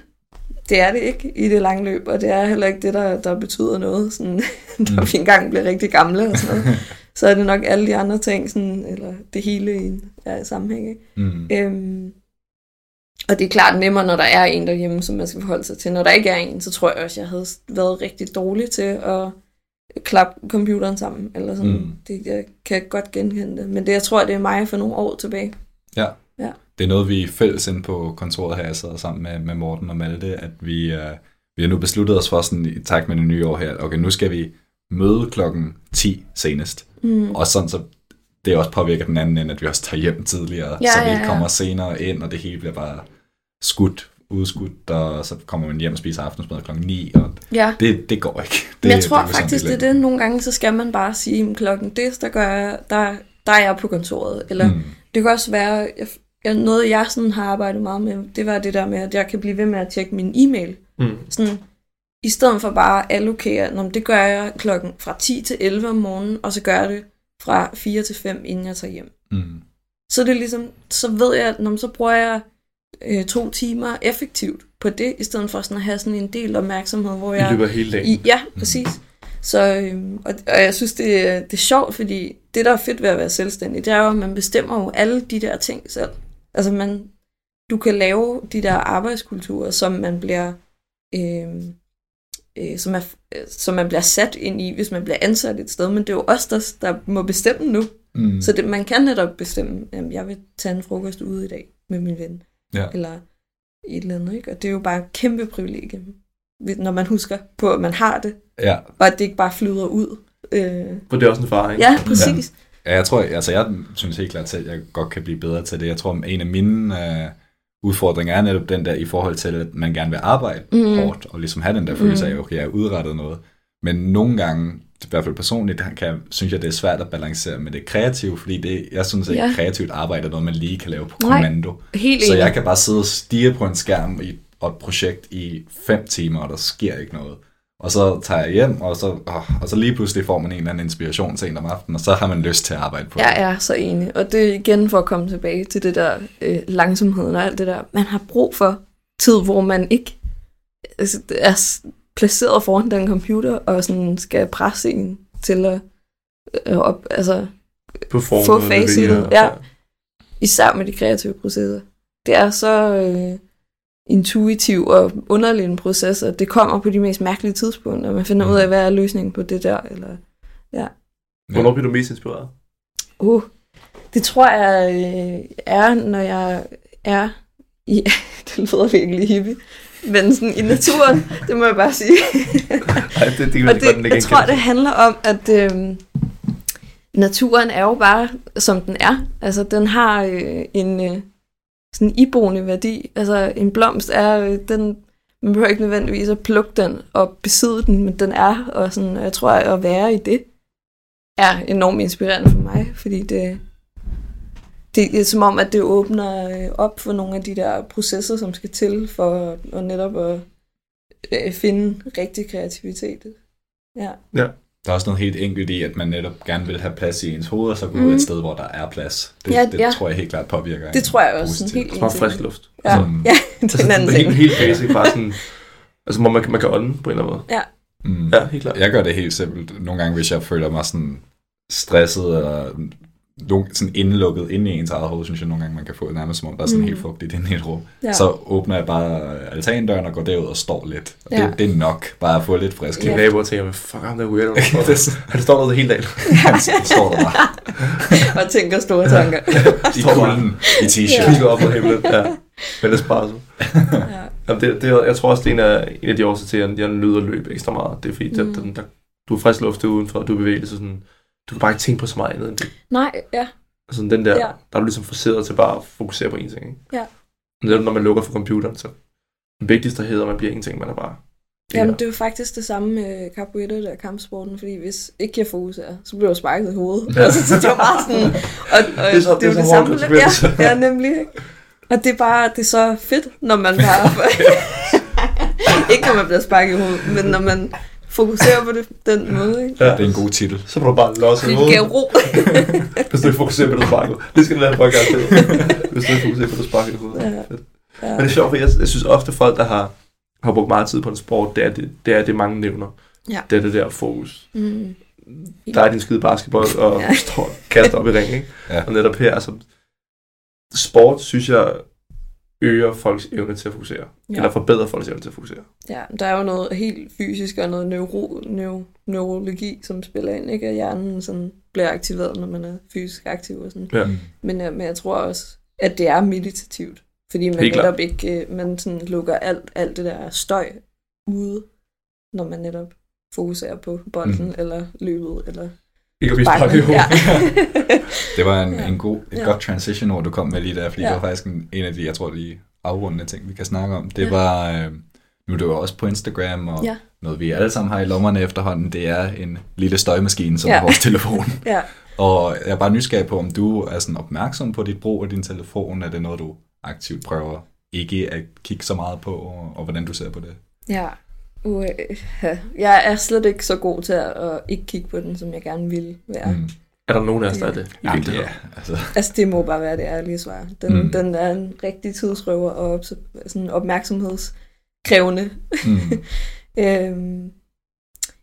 det er det ikke i det lange løb, og det er heller ikke det, der, der betyder noget, sådan, når Mm. vi engang bliver rigtig gamle og sådan noget. Så er det nok alle de andre ting, sådan, eller det hele i en ja, sammenhæng. Ikke? Mm. Øhm, og det er klart nemmere, når der er en derhjemme, som man skal forholde sig til. Når der ikke er en, så tror jeg også, jeg havde været rigtig dårlig til at klappe computeren sammen. Eller sådan. Mm. Det, jeg kan godt genkende det. Men det, jeg tror, det er mig for nogle år tilbage. Det er noget, vi er fælles inde på kontoret her, jeg sidder sammen med, med Morten og Malte, at vi, uh, vi har nu besluttet os for sådan i takt med det nye år her, okay, nu skal vi møde klokken 10 senest. Mm. Og sådan så det også påvirker den anden end, at vi også tager hjem tidligere, Ja, så vi ja, ja. kommer senere ind, og det hele bliver bare skudt, udskudt, og så kommer man hjem og spiser aftensmad klokken 9, og Ja, det, det går ikke. Det, men jeg tror det er faktisk, det er det. Nogle gange, så skal man bare sige, at klokken det, der, gør jeg, der, der er jeg på kontoret. Eller Mm. Det kan også være, jeg, noget jeg sådan har arbejdet meget med, det var det der med, at jeg kan blive ved med at tjekke min e-mail. Mm. Sådan, I stedet for bare at allokere, Nå, det gør jeg klokken fra 10 til 11 om morgenen, og så gør jeg det fra 4 til 5, inden jeg tager hjem. Mm. Så er det ligesom, så ved jeg, at så bruger jeg øh, to timer effektivt på det, i stedet for sådan at have sådan en del opmærksomhed, hvor I jeg... løbet af hele dagen. I, ja, præcis. Så, øhm, og, og jeg synes, det, det er sjovt, fordi det, der er fedt ved at være selvstændig, det er jo, at man bestemmer jo alle de der ting selv. Altså, man, du kan lave de der arbejdskulturer, som man bliver øh, øh, som, er, øh, som man bliver sat ind i, hvis man bliver ansat et sted, men det er jo os, der, der må bestemme nu. Mm. Så det, man kan netop bestemme, at jeg vil tage en frokost ude i dag med min ven, Ja. eller et eller andet, ikke? Og det er jo bare et kæmpe privilegie, når man husker på, at man har det, ja. og at det ikke bare flyder ud. Øh, For det er også en far, ikke? ja, præcis. Ja, jeg tror, altså jeg synes helt klart, at jeg godt kan blive bedre til det. Jeg tror, en af mine øh, udfordringer er netop den der i forhold til, at man gerne vil arbejde mm. hårdt, og ligesom have den der følelse af, Mhm. okay, jeg har udrettet noget. Men nogle gange, i hvert fald personligt, kan, synes jeg, det er svært at balancere med det kreative, fordi det, jeg synes ikke, Ja. at kreativt arbejde er noget, man lige kan lave på Nej. kommando. Helt Så jeg kan bare sidde og stige på en skærm i og et projekt i fem timer, og der sker ikke noget. Og så tager jeg hjem, og så, åh, og så lige pludselig får man en eller anden inspiration sent om aftenen, og så har man lyst til at arbejde på det. Jeg er så enig. Og det er igen for at komme tilbage til det der øh, langsomheden og alt det der. Man har brug for tid, hvor man ikke altså, er placeret foran den computer og sådan skal presse en til at øh, op, altså, På formen, Få facittet, levere, ja. især med de kreative processer. Det er så øh, intuitiv og underlig en proces, og det kommer på de mest mærkelige tidspunkter, og man finder Mm. ud af, hvad er løsningen på det der, eller Hvornår bliver du mest inspireret? Uh, det tror jeg øh, er, når jeg er i... det lyder virkelig hippie. Men sådan i naturen, det må jeg bare sige. Nej, det, det kan Og jeg godt det, jeg tror, det handler om, at øh, naturen er jo bare, som den er. Altså, den har øh, en øh, sådan iboende værdi. Altså, en blomst er, øh, den, man behøver ikke nødvendigvis at plukke den og besidde den, men den er, og sådan, jeg tror, at være i det er enormt inspirerende for mig, fordi det, det er som om, at det åbner øh, op for nogle af de der processer, som skal til for at netop at øh, finde rigtig kreativitet. Ja. Der er også noget helt enkelt i, at man netop gerne vil have plads i ens hoved, og så gå ud Mhm. et sted, hvor der er plads. Det, Ja, det ja. tror jeg helt klart påvirker Det tror jeg også. Sådan helt Så meget enig. frisk luft. Ja, Sådan- ja det er en anden det er ting. helt, helt basic, bare sådan... Altså, hvor man, kan- man kan ånde på en eller anden måde. Mm. Ja, helt klart. Jeg gør det helt simpelt. Nogle gange, hvis jeg føler mig sådan stresset, eller nogle- sådan indelukket inde i ens eget hoved, synes jeg nogle gange, man kan få det nærmest som om, der er sådan Mhm. helt fugtigt inde i et rum. Ja. Så åbner jeg bare altandøren og går derud og står lidt. Og Ja. det, det er nok, bare at få lidt frisk Dine luft. naboer tænker, fuck ham der weirdo. Det er Han står der hele dagen. Han står der bare og tænker store tanker. i kulden, i t-shirt. Kigger op på himlen. Ja. Men espresso. ja. Jamen, det, det, jeg tror også, det er en af, en af de årsager til, at jeg nyder at løbe ekstra meget. Det er fordi, mm. Mm. der, der, der, du er frisk luft udenfor, du er bevægelse, sådan, du kan bare ikke tænke på så meget andet end det. Nej, ja. Altså den der, Ja. der er du ligesom forseret til bare at fokusere på én ting. Ikke? Ja. Men det når man lukker for computeren, så det vigtigste hedder, man bliver ingenting, man er bare... det Jamen, her. det er faktisk det samme med der er kampsporten, fordi hvis ikke jeg fokuserer, så bliver jeg sparket i hovedet. Ja. Altså, så det var bare sådan, og, og Det er så- det, det er det så hård samme. Ja, ja, nemlig. Ikke? Og det er bare, det er så fedt, når man bare... ikke når man bliver sparket i hovedet, men når man fokuserer på det den måde, ikke? Ja. Det er en god titel. Så må du bare losse i Det giver hovedet, ro. hvis du ikke fokuserer på det sparket. Det skal du lade podcast til. hvis du ikke fokuserer på det sparket i hovedet. Ja. Ja. Men det er sjovt, for jeg, jeg synes ofte folk, der har, har brugt meget tid på en sport, det er det, det, er det mange nævner. Ja. Det er det der fokus. Mm. Der er din skide basketball, og Ja. står kaster op i ring, ikke? Ja. Og netop her, altså, sport, synes jeg, øger folks evne til at fokusere. Ja. Eller forbedrer folks evne til at fokusere. Ja, der er jo noget helt fysisk og noget neuro, neuro, neurologi, som spiller ind, ikke? At hjernen sådan bliver aktiveret, når man er fysisk aktiv og sådan. Ja. Mm. Men, øh, men jeg tror også, at det er meditativt. Fordi man Helt netop ikke, øh, man sådan lukker alt, alt det der støj ude, når man netop fokuserer på bolden, mm. eller løbet, eller Ikke at sparket. hovedet. Ja. Det var en, Ja. en god, et Ja. godt transition ord, du kom med lige der, fordi Ja. det var faktisk en, en af de, jeg tror, de afrundende ting, vi kan snakke om. Det Ja. var, øh, nu er det jo også på Instagram, og Ja. noget vi alle sammen har i lommerne efterhånden, det er en lille støjmaskine, som Ja. er vores telefon. ja. Og jeg er bare nysgerrig på, om du er sådan opmærksom på dit brug af din telefon. Er det noget, du aktivt prøver ikke at kigge så meget på, og, og hvordan du ser på det? Ja. Uh, ja. Jeg er slet ikke så god til at, at ikke kigge på den, som jeg gerne ville være. Mm. Er der nogen af os, der er det? I Jamen, virkeligheden? ja, altså, Altså, det må bare være det ærlige svar. Den, Mm. den er en rigtig tidsrøver og ops- sådan opmærksomhedskrævende. mm. Øhm,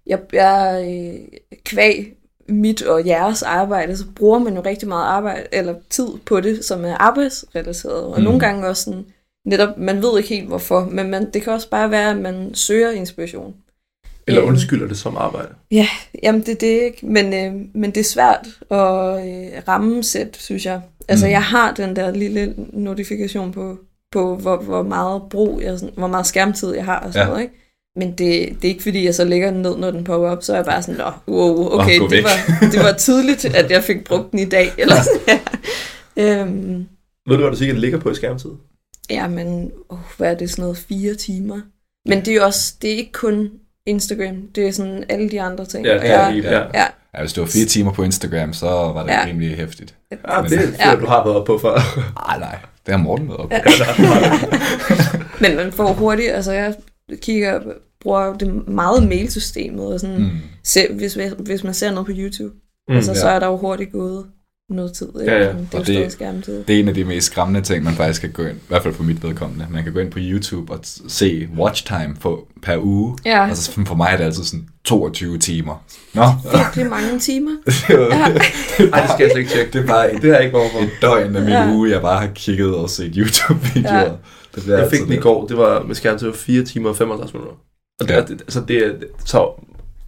jeg, jeg øh, kvæg mit og jeres arbejde, så bruger man jo rigtig meget arbejde, eller tid på det, som er arbejdsrelateret. Og mm. nogle gange også sådan, netop, man ved ikke helt hvorfor, men man, det kan også bare være, at man søger inspiration. Eller Øhm. undskylder det som arbejde. Ja, jamen det er det ikke, men, øh, men det er svært at øh, rammesætte, synes jeg. Altså Mm. jeg har den der lille notifikation på, på hvor, hvor meget brug, jeg, sådan- hvor meget skærmtid jeg har og sådan Ja. noget, ikke? Men det, det er ikke fordi, jeg så lægger den ned, når den popper op, så er jeg bare sådan, Nå, wow, okay, gå det, væk." var, det var tidligt, at jeg fik brugt den i dag. Eller sådan, ja. øhm, Ved du, hvad du sikkert ligger på i skærmtid? Ja, men oh, hvad er det, sådan noget, fire timer? Men det er jo også, det er ikke kun Instagram, det er sådan alle de andre ting. Og jeg, ja. ja. ja, Ja, hvis det var fire timer på Instagram, så var det Ja. rimelig hæftigt. Ah, det er det, Ja. du har været oppe på før. Ej, nej. Det har Morten været op. på. Ja. Men man får hurtigt, altså jeg kigger, bruger det meget mailsystemet, og sådan, mm. Se, hvis, hvis man ser noget på YouTube, mm, altså, ja. så er der jo hurtigt gået noget tid. Ikke? Ja, ja. Det er jo Og det- skærmtid. Det er en af de mest skræmmende ting, man faktisk kan gå ind, i hvert fald for mit vedkommende. Man kan gå ind på YouTube og se watch time for, per uge. Ja, Altså for mig er det altid sådan 22 timer. Nå, virkelig mange timer. det er Ja. Ej, det skal jeg slet ikke tjekke. det er bare et, Det jeg ikke behov for. et døgn af min Ja. uge, jeg bare har kigget og set YouTube-videoer. Ja. Det Jeg fik den i det. går, det var med skærmtid på 4 timer og 55 minutter. Og det, Ja. altså det, er- det så,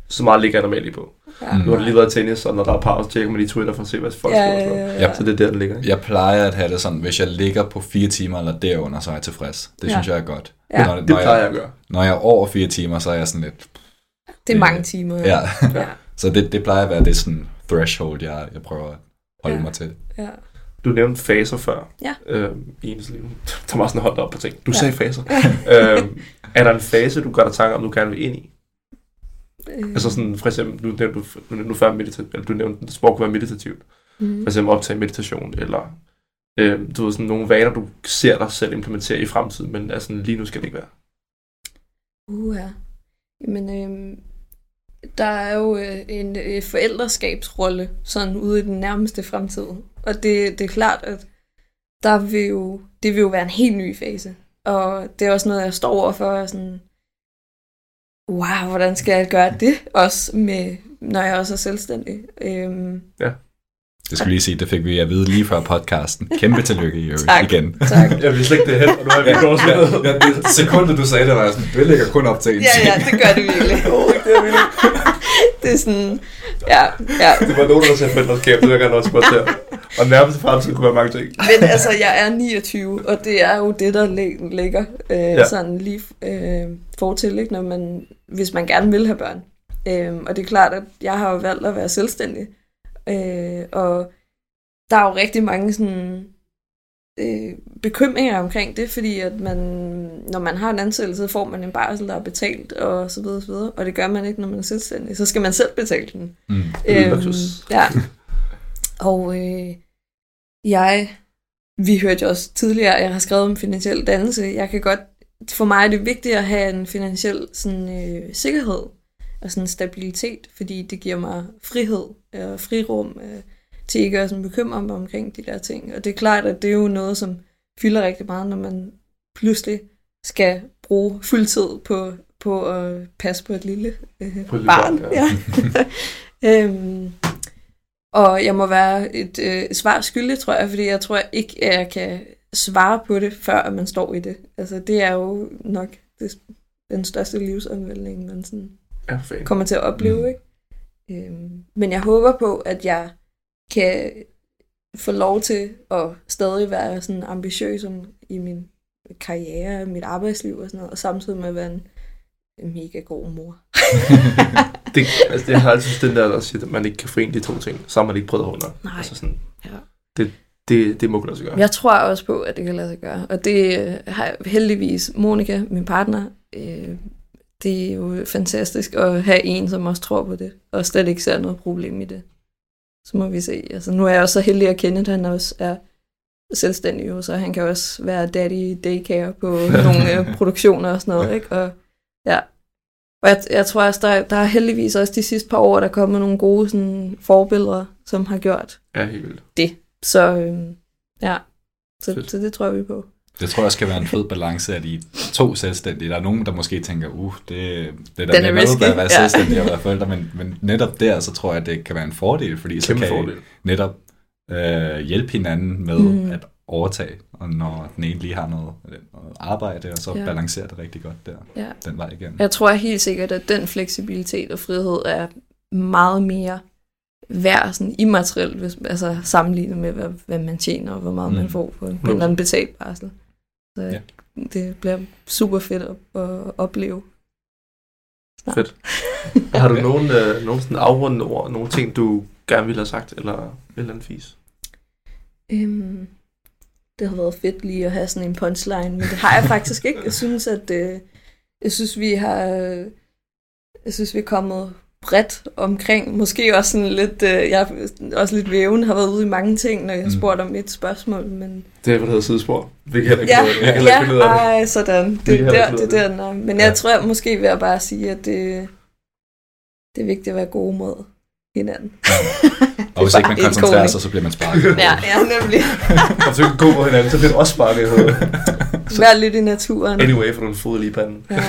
så meget ligger jeg normalt lige på. Ja. Mm. Nu har det lige været tennis, og når der er pause, tjekker man lige Twitter for at se, hvad folk Ja, skriver. ja, ja. Så det er der, den ligger. Ikke? Jeg plejer at have det sådan, hvis jeg ligger på fire timer eller derunder, så er jeg tilfreds. Det Ja. synes jeg er godt. Ja. Når, Det når, plejer jeg jeg, at gøre. når jeg er over fire timer, så er jeg sådan lidt... Det er mange timer. Ja. ja. Så det, det plejer at være det sådan threshold, jeg, jeg prøver at holde Ja. mig til. ja. Du nævnte faser før. Ja. Øhm, I ens liv. Sådan holdt op på ting. Du Ja. sagde faser. øhm, er der en fase, du gør dig tanker om, du gerne vil ind i? Øh, Altså sådan, for eksempel, nu nævnte du, nu du før meditativt, eller du nævnte, at sport kunne være meditativt. mm. For eksempel optage meditation, eller øhm, du ved, sådan nogle vaner, du ser dig selv implementere i fremtiden, men altså, lige nu skal det ikke være. Uh, ja. Jamen, øhm, der er jo øh, en øh, forældreskabsrolle sådan ude i den nærmeste fremtid. Og det, det er klart, at der vil jo, det vil jo være en helt ny fase. Og det er også noget, jeg står overfor, og sådan, wow, hvordan skal jeg gøre det også, med, når jeg også er selvstændig? Øhm, Det skulle lige sige, det fik vi at vide lige før podcasten. Kæmpe tillykke Tak. igen. tak. Jeg vidste ikke det hen, og nu har vi gjort sådan noget. ja, det sekundet du sagde det, var jeg sådan, det ligger kun op til en Ja, ja, det gør det virkelig. det er sådan, ja, ja. Det var nogen, der sagde forældreskab, det vil jeg gerne også spørge til. Og nærmest fremtid kunne være mange ting. Men altså, jeg er 29, og det er jo det, der lig- ligger øh, Ja. sådan lige øh, fortil, ikke, når man, hvis man gerne vil have børn. Øh, og det er klart, at jeg har jo valgt at være selvstændig. Øh, og der er jo rigtig mange sådan, øh, bekymringer omkring det, fordi at man, når man har en ansættelse, får man en barsel, der er betalt, og så videre, og så videre. Og det gør man ikke, når man er selvstændig. Så skal man selv betale den. Mm. Luksus. ja. Og øh, jeg, vi hørte jo også tidligere, at jeg har skrevet om finansiel dannelse. Jeg kan godt, for mig er det vigtigt at have en finansiel sådan, øh, sikkerhed og sådan stabilitet, fordi det giver mig frihed og frirum øh, til ikke at sådan bekymre mig omkring de der ting. Og det er klart, at det er jo noget, som fylder rigtig meget, når man pludselig skal bruge fuld tid på, på at passe på et lille øh, På barn. barn, ja. øhm, og jeg må være et øh, svar skyldig, tror jeg, fordi jeg tror ikke, at jeg kan svare på det, før man står i det. Altså, det er jo nok det, den største livsomvæltning, man sådan Ja, fan. kommer til at opleve, Mm. ikke? Øhm, men jeg håber på, at jeg kan få lov til at stadig være sådan ambitiøs om, i min karriere, mit arbejdsliv og sådan noget, og samtidig med at være en mega god mor. Det, altså, jeg har altid synes, den der, der siger, at man ikke kan forene de to ting. Så har man ikke prøvet under. Nej. Altså sådan, Ja. det, det, det må kunne lade sig gøre. Jeg tror også på, at det kan lade sig gøre. Og det øh, har heldigvis Monika, min partner, øh, det er jo fantastisk at have en, som også tror på det, og slet ikke ser noget problem i det. Så må vi se. Altså, nu er jeg også så heldig at kende, at han også er selvstændig, jo, så han kan også være daddy daycare på nogle øh, produktioner og sådan noget. Ikke? Og, ja. Og jeg, jeg tror også, der, der er heldigvis også de sidste par år, der er kommet nogle gode sådan, forbilleder, som har gjort Ja, helt vildt. så øh, ja, så, Fedt. så det tror vi på. Det tror jeg også kan være en fed balance, at I to selvstændige. Der er nogen, der måske tænker, uh, det, det er Den da er nemmere risky, at være ja. selvstændig og være forældre, men, men netop der, så tror jeg, at det kan være en fordel, fordi så Kæmpe kan fordel. I netop øh, hjælpe hinanden med Mm. mm. at overtage, og når den ene lige har noget, noget arbejde, og så Ja. balancerer det rigtig godt der, Ja. den vej igennem. Jeg tror helt sikkert, at den fleksibilitet og frihed er meget mere værd sådan immaterielt, hvis, altså sammenlignet med, hvad, hvad man tjener og hvor meget mm. man Mm. får på en, på en eller anden betalt barsel. Så ja. Det bliver super fedt at, at opleve. Snart. Fedt. Har du nogen, øh, nogen sådan afrundende ord, nogle ting, du gerne ville have sagt, eller eller andet fis? Øhm, det har været fedt lige at have sådan en punchline, men det har jeg faktisk ikke. Jeg synes, at øh, jeg synes, vi har jeg synes, vi er kommet bredt omkring. Måske også sådan lidt, øh, jeg er også lidt væven, har været ude i mange ting, når jeg har Mm. spurgt om et spørgsmål, men Det er, hvad der hedder sidespor. Vi kan heller ikke, ja, vi kan ja, ikke det. ej, sådan. Det, det, der, det ud der, nej. Men jeg Ja. tror måske vil jeg bare sige, at det, det er vigtigt at være gode mod hinanden. Og hvis ikke man koncentrerer sig, så bliver man sparket. Ja, ja, nemlig. Og så kan gå på hinanden, så bliver det også sparket. Vær lidt i naturen. Anyway, for du en fod lige i panden. Ja.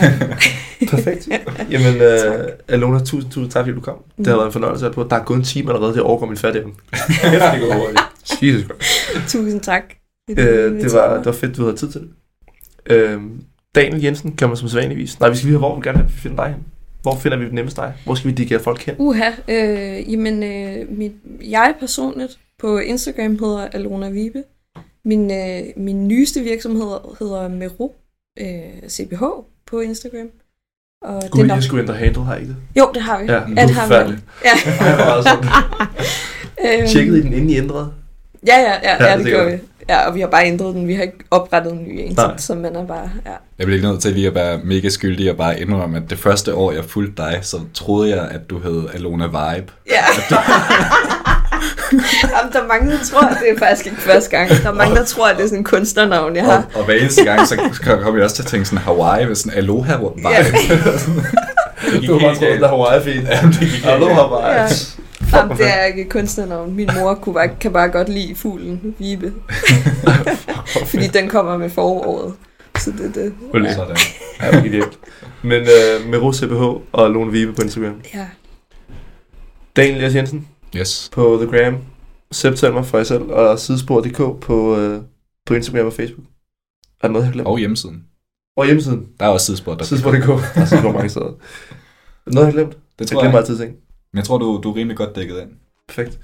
Perfekt. Jamen, øh, Alona, tusind, tusind tak, fordi du kom. Det har været en fornøjelse at på. Der er gået en time allerede, det overgår min fattigevne. det går hurtigt. Jesus Christ. Tusind tak. Øh, det, var, det var fedt, du havde tid til det. Øh, Daniel Jensen kan man som sædvanligvis. Nej, vi skal lige have, hvor vi gerne vil finde dig hen. Hvor finder vi nemmest dig? Hvor skal vi dirigere folk hen? Uha, øh, jamen, øh, mit, jeg personligt på Instagram hedder Alona Vibe. Min, øh, min nyeste virksomhed hedder Mero øh, CBH på Instagram. Og Gud, det er nok... jeg skulle ændre handle, har I ikke det? Jo, det har vi. Ja, ja det har vi. Ja. Øhm, Tjekkede I den, inden I ændrede? Ja, ja, ja, Ja, ja, det det gør vi. Ja, og vi har bare ændret den. Vi har ikke oprettet en ny en, Nej. så, man er bare... Ja. Jeg bliver nødt til lige at være mega skyldig og bare indrømme, at det første år, jeg fulgte dig, så troede jeg, at du hed Alona Vibe. Ja. Jamen, der er mange, der tror, at det er faktisk ikke første gang. Der er mange, der tror, at det er sådan en kunstnernavn, jeg har. Og, og hver eneste gang, så kom jeg også til at tænke sådan Hawaii med sådan Aloha Vibe. Ja. Du har bare troet, er Hawaii-fint. Ja, det gik Aloha bare. Ja. Jamen, det er ikke kunstnernavn. Min mor kunne bare, kan bare godt lide fuglen Vibe. Fordi den kommer med foråret. Så det er det. Ja. Sådan. Ja, det ideelt. Men øh, med Ros CBH og Lone Vibe på Instagram. Ja. Daniel Jes Jensen Yes. på The Gram. September for jer selv. Og sidespor.dk på, øh, på Instagram og Facebook. Er der noget, jeg har glemt? Og hjemmesiden. Og hjemmesiden. Der er også sidespor. Der Sidespor.dk. Der er sidespor mange steder. Er der Noget, jeg har glemt? Det Jeg tror glemmer jeg. altid ting. Men jeg tror, du, du er rimelig godt dækket ind. Perfekt.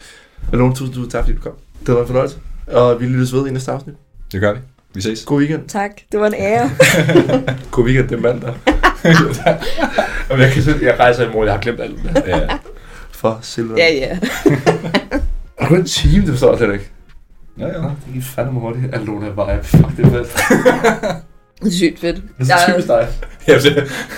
Men Lone, tusind, tusind tak, fordi du kom. Det var en fornøjelse. Og vi lyttes ved i næste afsnit. Det gør vi. Vi ses. God weekend. Tak. Det var en ære. God weekend, det er mandag. Jamen, jeg, kan se, jeg rejser i morgen, jeg har glemt alt. Ja. For silver. Ja, ja. Er du en time, det forstår jeg slet ikke. Ja, ja. Ja, det gik fandme hurtigt. Alona vibe. Fuck, det er fedt. Det er sygt fedt. Det er så Jeg- typisk dig. ja.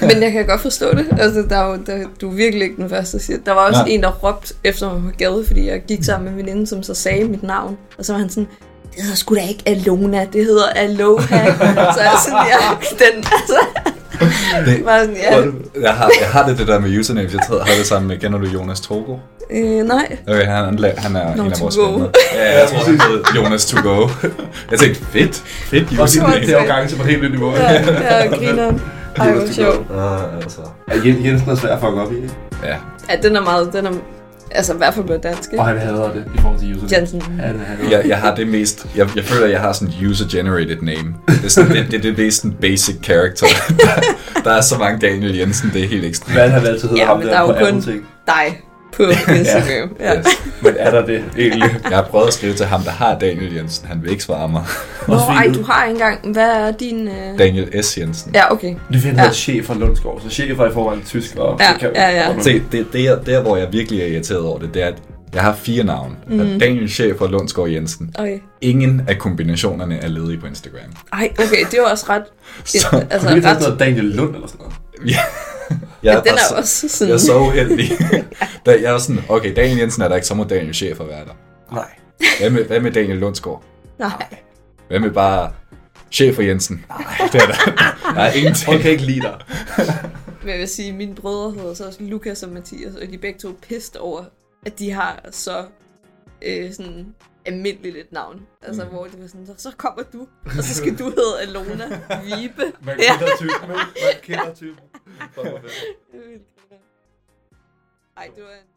Men jeg kan godt forstå det. Altså, der er jo, der, du er virkelig ikke den første, der siger. Der var også Nej. en, der råbte efter mig på gaden, fordi jeg gik sammen med en veninde, som så sagde mit navn. Og så var han sådan, det hedder sgu da ikke Alona, det hedder Aloha. så jeg sådan, ja, den, altså, Det- var sådan, ja, Jeg har, jeg har det, det der med usernames. Jeg tror, har det sammen med, kender du Jonas Togo? Øh, nej. Okay, han, han, han er Nå, en af to vores go. venner. Ja, jeg tror, han hed Jonas To Go. Jeg tænkte, fedt, fedt Og det, er jo gange til på et helt nyt niveau. Ja, ja, griner. Ej, hvor sjovt. Uh, altså. Ja, Jen- Jensen er svær at fuck op i, ikke? Ja, Ja, den er meget, den er, altså i hvert fald på dansk, Og ikke? han hader det i forhold til user. Jensen. Han hader jeg, jeg har det mest, jeg, jeg føler, at jeg har sådan et user-generated name. Det er sådan, det, det, det, det er sådan basic character. der, der er så mange Daniel Jensen, det er helt ekstremt. Hvad han altid hedder Ja, ham der, der er på jo kun-. Dig på Instagram. ja. Yes. Men er der det egentlig? Jeg har prøvet at skrive til ham, der har Daniel Jensen. Han vil ikke svare mig. Nå, fordi ej, du- har ikke engang, hvad er din... Øh... Daniel S. Jensen. Ja, okay. Det Ja. ja. chef fra Lundsgaard, så chef er i forvejen tysk. Og Ja, kan, ja, ja. Se, det, det er der, hvor jeg virkelig er irriteret over det, det er, at jeg har fire navne. Mm. Daniel Chef og Lundsgaard Jensen. Okay. Ingen af kombinationerne er ledige på Instagram. Ej, okay, det er jo også ret... Så, altså, Kunne vi tage ret noget Daniel Lund eller sådan noget? ja, ja, jeg, den bare er så- også sådan... jeg er så uheldig. da jeg er sådan, okay, Daniel Jensen er der ikke, så må Daniel Chef være der. Nej. Hvad med, hvad med Daniel Lundsgaard? Nej. Hvad med bare Chef og Jensen? Nej, det er der. Der er ingenting. Folk kan ikke lide dig. Men jeg vil sige, at mine brødre hedder så også Lukas og Mathias, og de er begge to pist over, at de har så øh, sådan almindeligt et navn. Altså, Mm. hvor det var sådan, så, så kommer du, og så skal du hedde Alona Vibe. Man kender typen, ikke? Man kender typen. Er. Ej, det var en